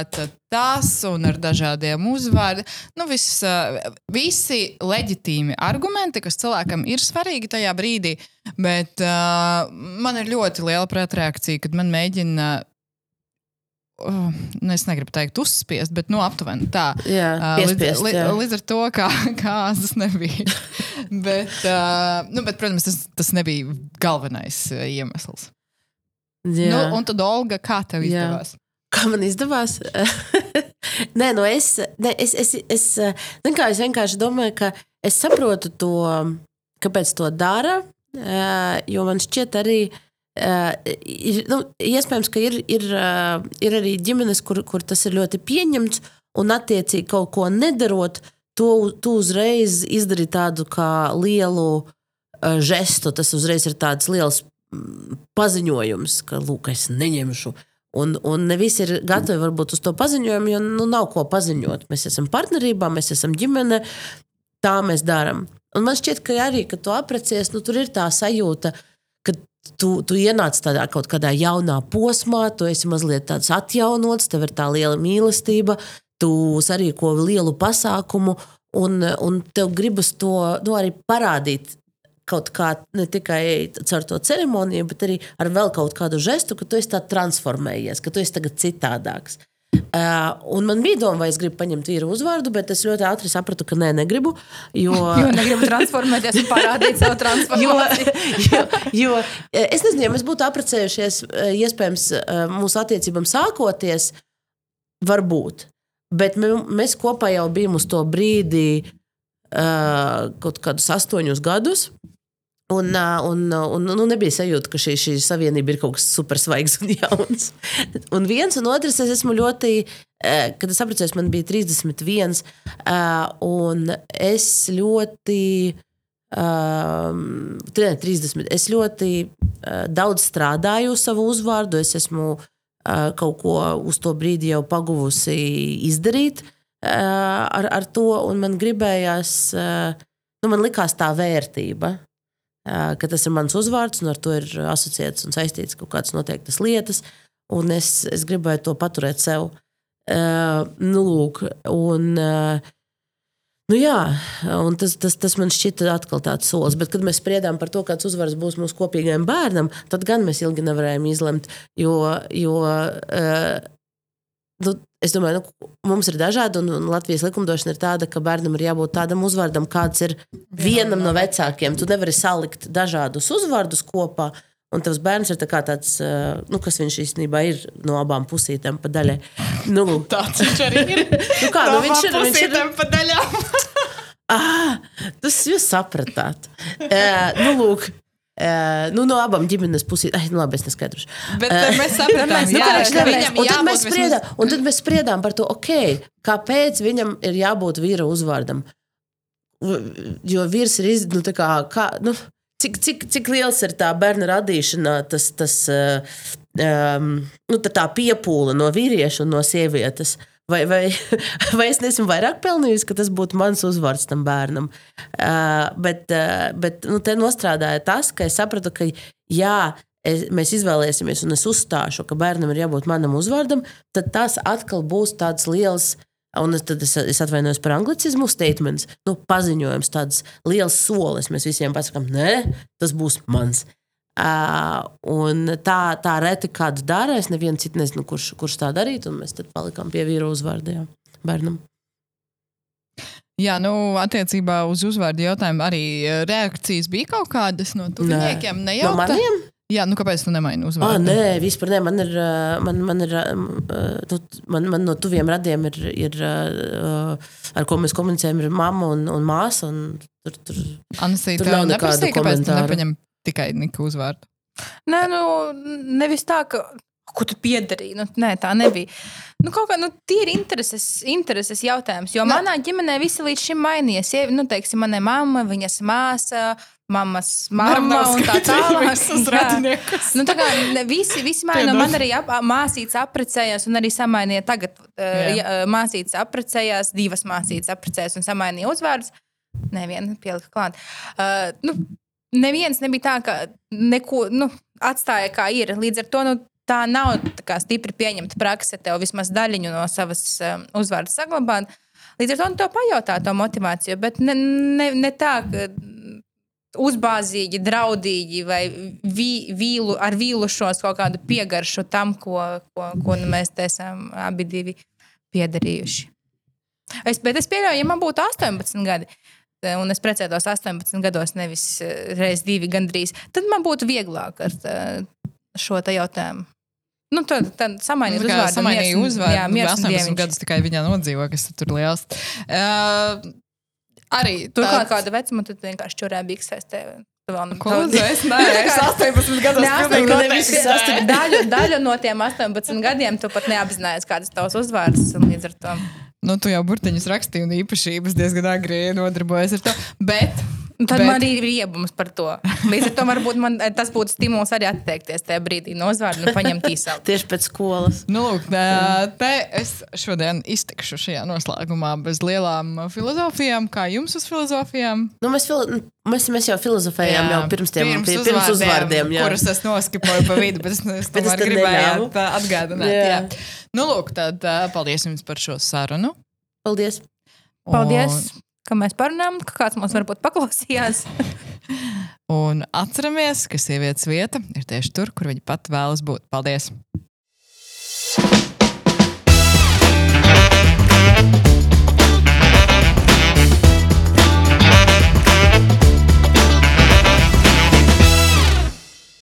tas, un ar dažādiem uzvārdiem. Nu, viss, ā, visi leģitīmi argumenti, kas cilvēkam ir svarīgi tajā brīdī, bet uh, man ir ļoti liela pretreakcija, kad man mēģina. Uh, nu, es negribu teikt, uzspiest, bet nu, aptuveni tā. Jā, Līdz, piespiest. li, jā. līdz ar to, kā kāzas nebija. bet, uh, nu, bet, protams, tas, tas nebija galvenais uh, iemesls. Jā. Nu, un tad, Olga, kā tev Jā. izdevās? Kā man izdevās? Nē, no es, ne, es, es, es, kā, es vienkārši domāju, ka es saprotu to, kāpēc to dara. Jo man šķiet, arī eh, ir, nu, iespējams, ka ir, ir, ir arī ģimenes, kur, kur tas ir ļoti pieņemts, un attiecīgi kaut ko nedarot, to, tu uzreiz izdari tādu kā lielu žestu. Tas uzreiz ir tāds liels paziņojums, ka, lūk, es neņemšu. Un, un ne visi ir gatavi varbūt uz to paziņojumu, jo nu, nav ko paziņot. Mēs esam partnerībā, mēs esam ģimene, tā mēs darām. Un man šķiet, ka arī, kad tu aprecies, nu, tur ir tā sajūta, ka tu, tu ienāc tādā kaut kādā jaunā posmā, tu esi mazliet tāds atjaunots, tev ir tā liela mīlestība, tu sarīko lielu pasākumu, un, un tev gribas to nu, arī parādīt kaut kā ne tikai caur to ceremoniju, bet arī ar vēl kaut kādu žestu, ka tu esi tā transformējies, ka tu esi tagad citādāks. Uh, un man bija doma, vai es gribu paņemt vīru uzvārdu, bet es ļoti ātri sapratu, ka nē, negribu. Jo, Jo negribu transformēties un parādīt savu jo, transformāciju. jo, jo eh, es nezinu, ja mēs būtu apprecējušies, eh, iespējams, eh, mūsu attiecībām sākoties, varbūt. Bet mē- mēs kopā jau bijām uz to brīdi uh, kaut kādus astoņus gadus. Un, un, un, un nu, nebija sajūta, ka šī, šī savienība ir kaut kas supersvaigs un jauns. Un viens un otrs, es esmu ļoti, kad es apprecējos, man bija 31, eh, un es ļoti, um, 30, es ļoti daudz strādāju savu uzvārdu, es esmu kaut ko uz to brīdi jau paguvusi izdarīt ar, ar to, un man gribējās, nu, man likās tā vērtība ka tas ir mans uzvārds, un ar to ir asociēts un saistīts kaut kādas noteiktas lietas. Un es, es gribēju to paturēt sev. Uh, nu, lūk, un, uh, nu jā, un tas, tas, tas man šķita atkal tāds solis. Bet, kad mēs spriedām par to, kāds uzvārds būs mūsu kopīgajam bērnam, tad gan mēs ilgi nevarējām izlemt. Jo, jo uh, nu, es domāju, nu, mums ir dažādi, un, un Latvijas likumdošana ir tāda, ka bērnam ir jābūt tādam uzvārdam, kāds ir vienam no vecākiem. Tu nevari salikt dažādus uzvārdus kopā. Un tavs bērns ir tā tāds, eh, nu, kas viņš īstenībā ir no abām pusītēm pa daļai. Nu. Tāds viņš arī ir. nu kā, nu, viņš ir, viņš ir, pa daļām. ah, tas jūs sapratāt. Uh, nu, lūk. Uh, nu, no abām ģimenes pusīm. Ai, nu, labi, es neskaidrošu. Bet uh, mēs sapratām, mēs- Nu, ka tāpēc- viņam un, tad mēs jābūt spriedām, un tad mēs spriedām par to, okay, kāpēc viņam ir jābūt vīra uzvārdam. Jo vīrs ir iz, nu, kā, kā, nu, cik, cik, cik liels ir tā bērna radīšanā, tas, tas uh, um, nu, tā, tā piepūle no vīrieša un no sievietes. Vai, vai, vai es nesmu vairāk pelnījusi, ka tas būtu mans uzvārds tam bērnam? Uh, bet uh, bet nu, te nostrādāja tas, ka es sapratu, ka jā, es, mēs izvēlēsimies, un es uzstāšu, ka bērnam ir jābūt manam uzvārdam, tad tas atkal būs tāds liels. Un es- es, es atvainojos par anglicismu, statements, nu, paziņojums, tāds liels solis. Mēs visiem pasakām, nē, tas būs mans. Uh, un tā, tā reti kādu dara. Es nevienu citu nezinu, kurš, kurš tā darītu. Un mēs tad palikām pie vīra uzvārdiem bērnam. Jā, nu, attiecībā uz uzvārdu jautājumu arī eh, reakcijas bija kaut kādas no tuviniekiem. Ne jau No maniem? Jā, nu kāpēc tu nemaini Ah, uzvārdu? nē, vispār nē. Man ir, ā, man, man ir, ā, nu, man, man no tuviem radiem ir, ir ar ko mēs komunicējam, ir mamma un, un māsa. Un tur, tur, Anasīte, Tur nav nekādu neprasīja, kāpēc tu komentāru. nepaņem tikai Nika uzvārdu? Nē, nu, nevis tā, ka. Ko tu piedarīji? Nu, nē, tā nebija. Nu, kā, nu, tie ir intereses, intereses jautājums. Jo Nu. manā ģimenē visi līdz šim mainījies. Sievi, nu, teiksim, manai mamma, viņas māsa, mammas mamma un tā tālāk. Nu, tā kā visi, visi maina, man arī ap, māsītes apprecējās, un arī samainīja tagad. Uh, māsītes apprecējās, divas māsītes apprecējās un samainīja uzvārdus. Neviena pielika klāt. Uh, nu, neviens nebija tā, ka neko nu, atstāja kā ir. Līdz ar to nu, tā nav tā kā stipri pieņemta prakse, tev vismaz daļiņu no savas um, uzvārdas saglabāt. Līdz ar to nu, to pajautā to motivāciju, bet ne, ne, ne tā, ka uzbāzīgi, draudīgi vai vī, vīlu, ar vīlušos kaut kādu piegaršu tam, ko, ko, ko nu mēs te esam abi piedarījuši. Es, bet es pieļauju, ja man būtu 18 gadi. Eh, Un es precētos 18 gados, nevis eh, reizes divi, gandrīz. Tad man būtu vieglāk ar eh, šo jautājumu. Nu, tad, tad samainīt Nu, uzvārdu. Un- uzvārdu. Jā, nu, miers un 18 dieviņš. gadus tikai viņā nodzīvo, kas tur liels. Uh, arī Turklāt tāds- kāda vecuma, tad vienkārši čurē biksēs. Te, tu vēl Ko lūdzu, es neesmu es 18 gados. Ne, pilnīgi 18 noteikti nevis nē. astoņi- daļu, daļu no tiem 18 gadiem tu pat neapzinājies, kādas ir tavs uzvārds. un Līdz ar to Nu, tu jau burtiņus rakstīji un īpašības diezgan agri nodarbojies ar to. Bet Un Tad Bet- man arī ir riebums par to. Līdz ar to varbūt man, tas būtu stimuls arī atteikties tajā brīdī no uzvārda un paņemt īsāku. tieši pēc skolas. Nu, lūk, te es šodien iztikšu šajā noslēgumā bez lielām filozofijām, kā jums uz filozofijām. Nu, mēs, fil mēs, mēs jau filozofējām jā, jau pirms tiem pirms uzvārdiem, pirms uzvārdiem jā. kurus es noskipoju pa vidu, bet es, es Bet es tomēr gribēju atgādināt. Jā. Jā. Nu, lūk, tad paldies jums par šo sarunu. Paldies! Paldies, ka mēs parunājām, ka kāds mums varbūt paklausījās. Un atceramies, ka sievietes vieta ir tieši tur, kur viņa pat vēlas būt. Paldies!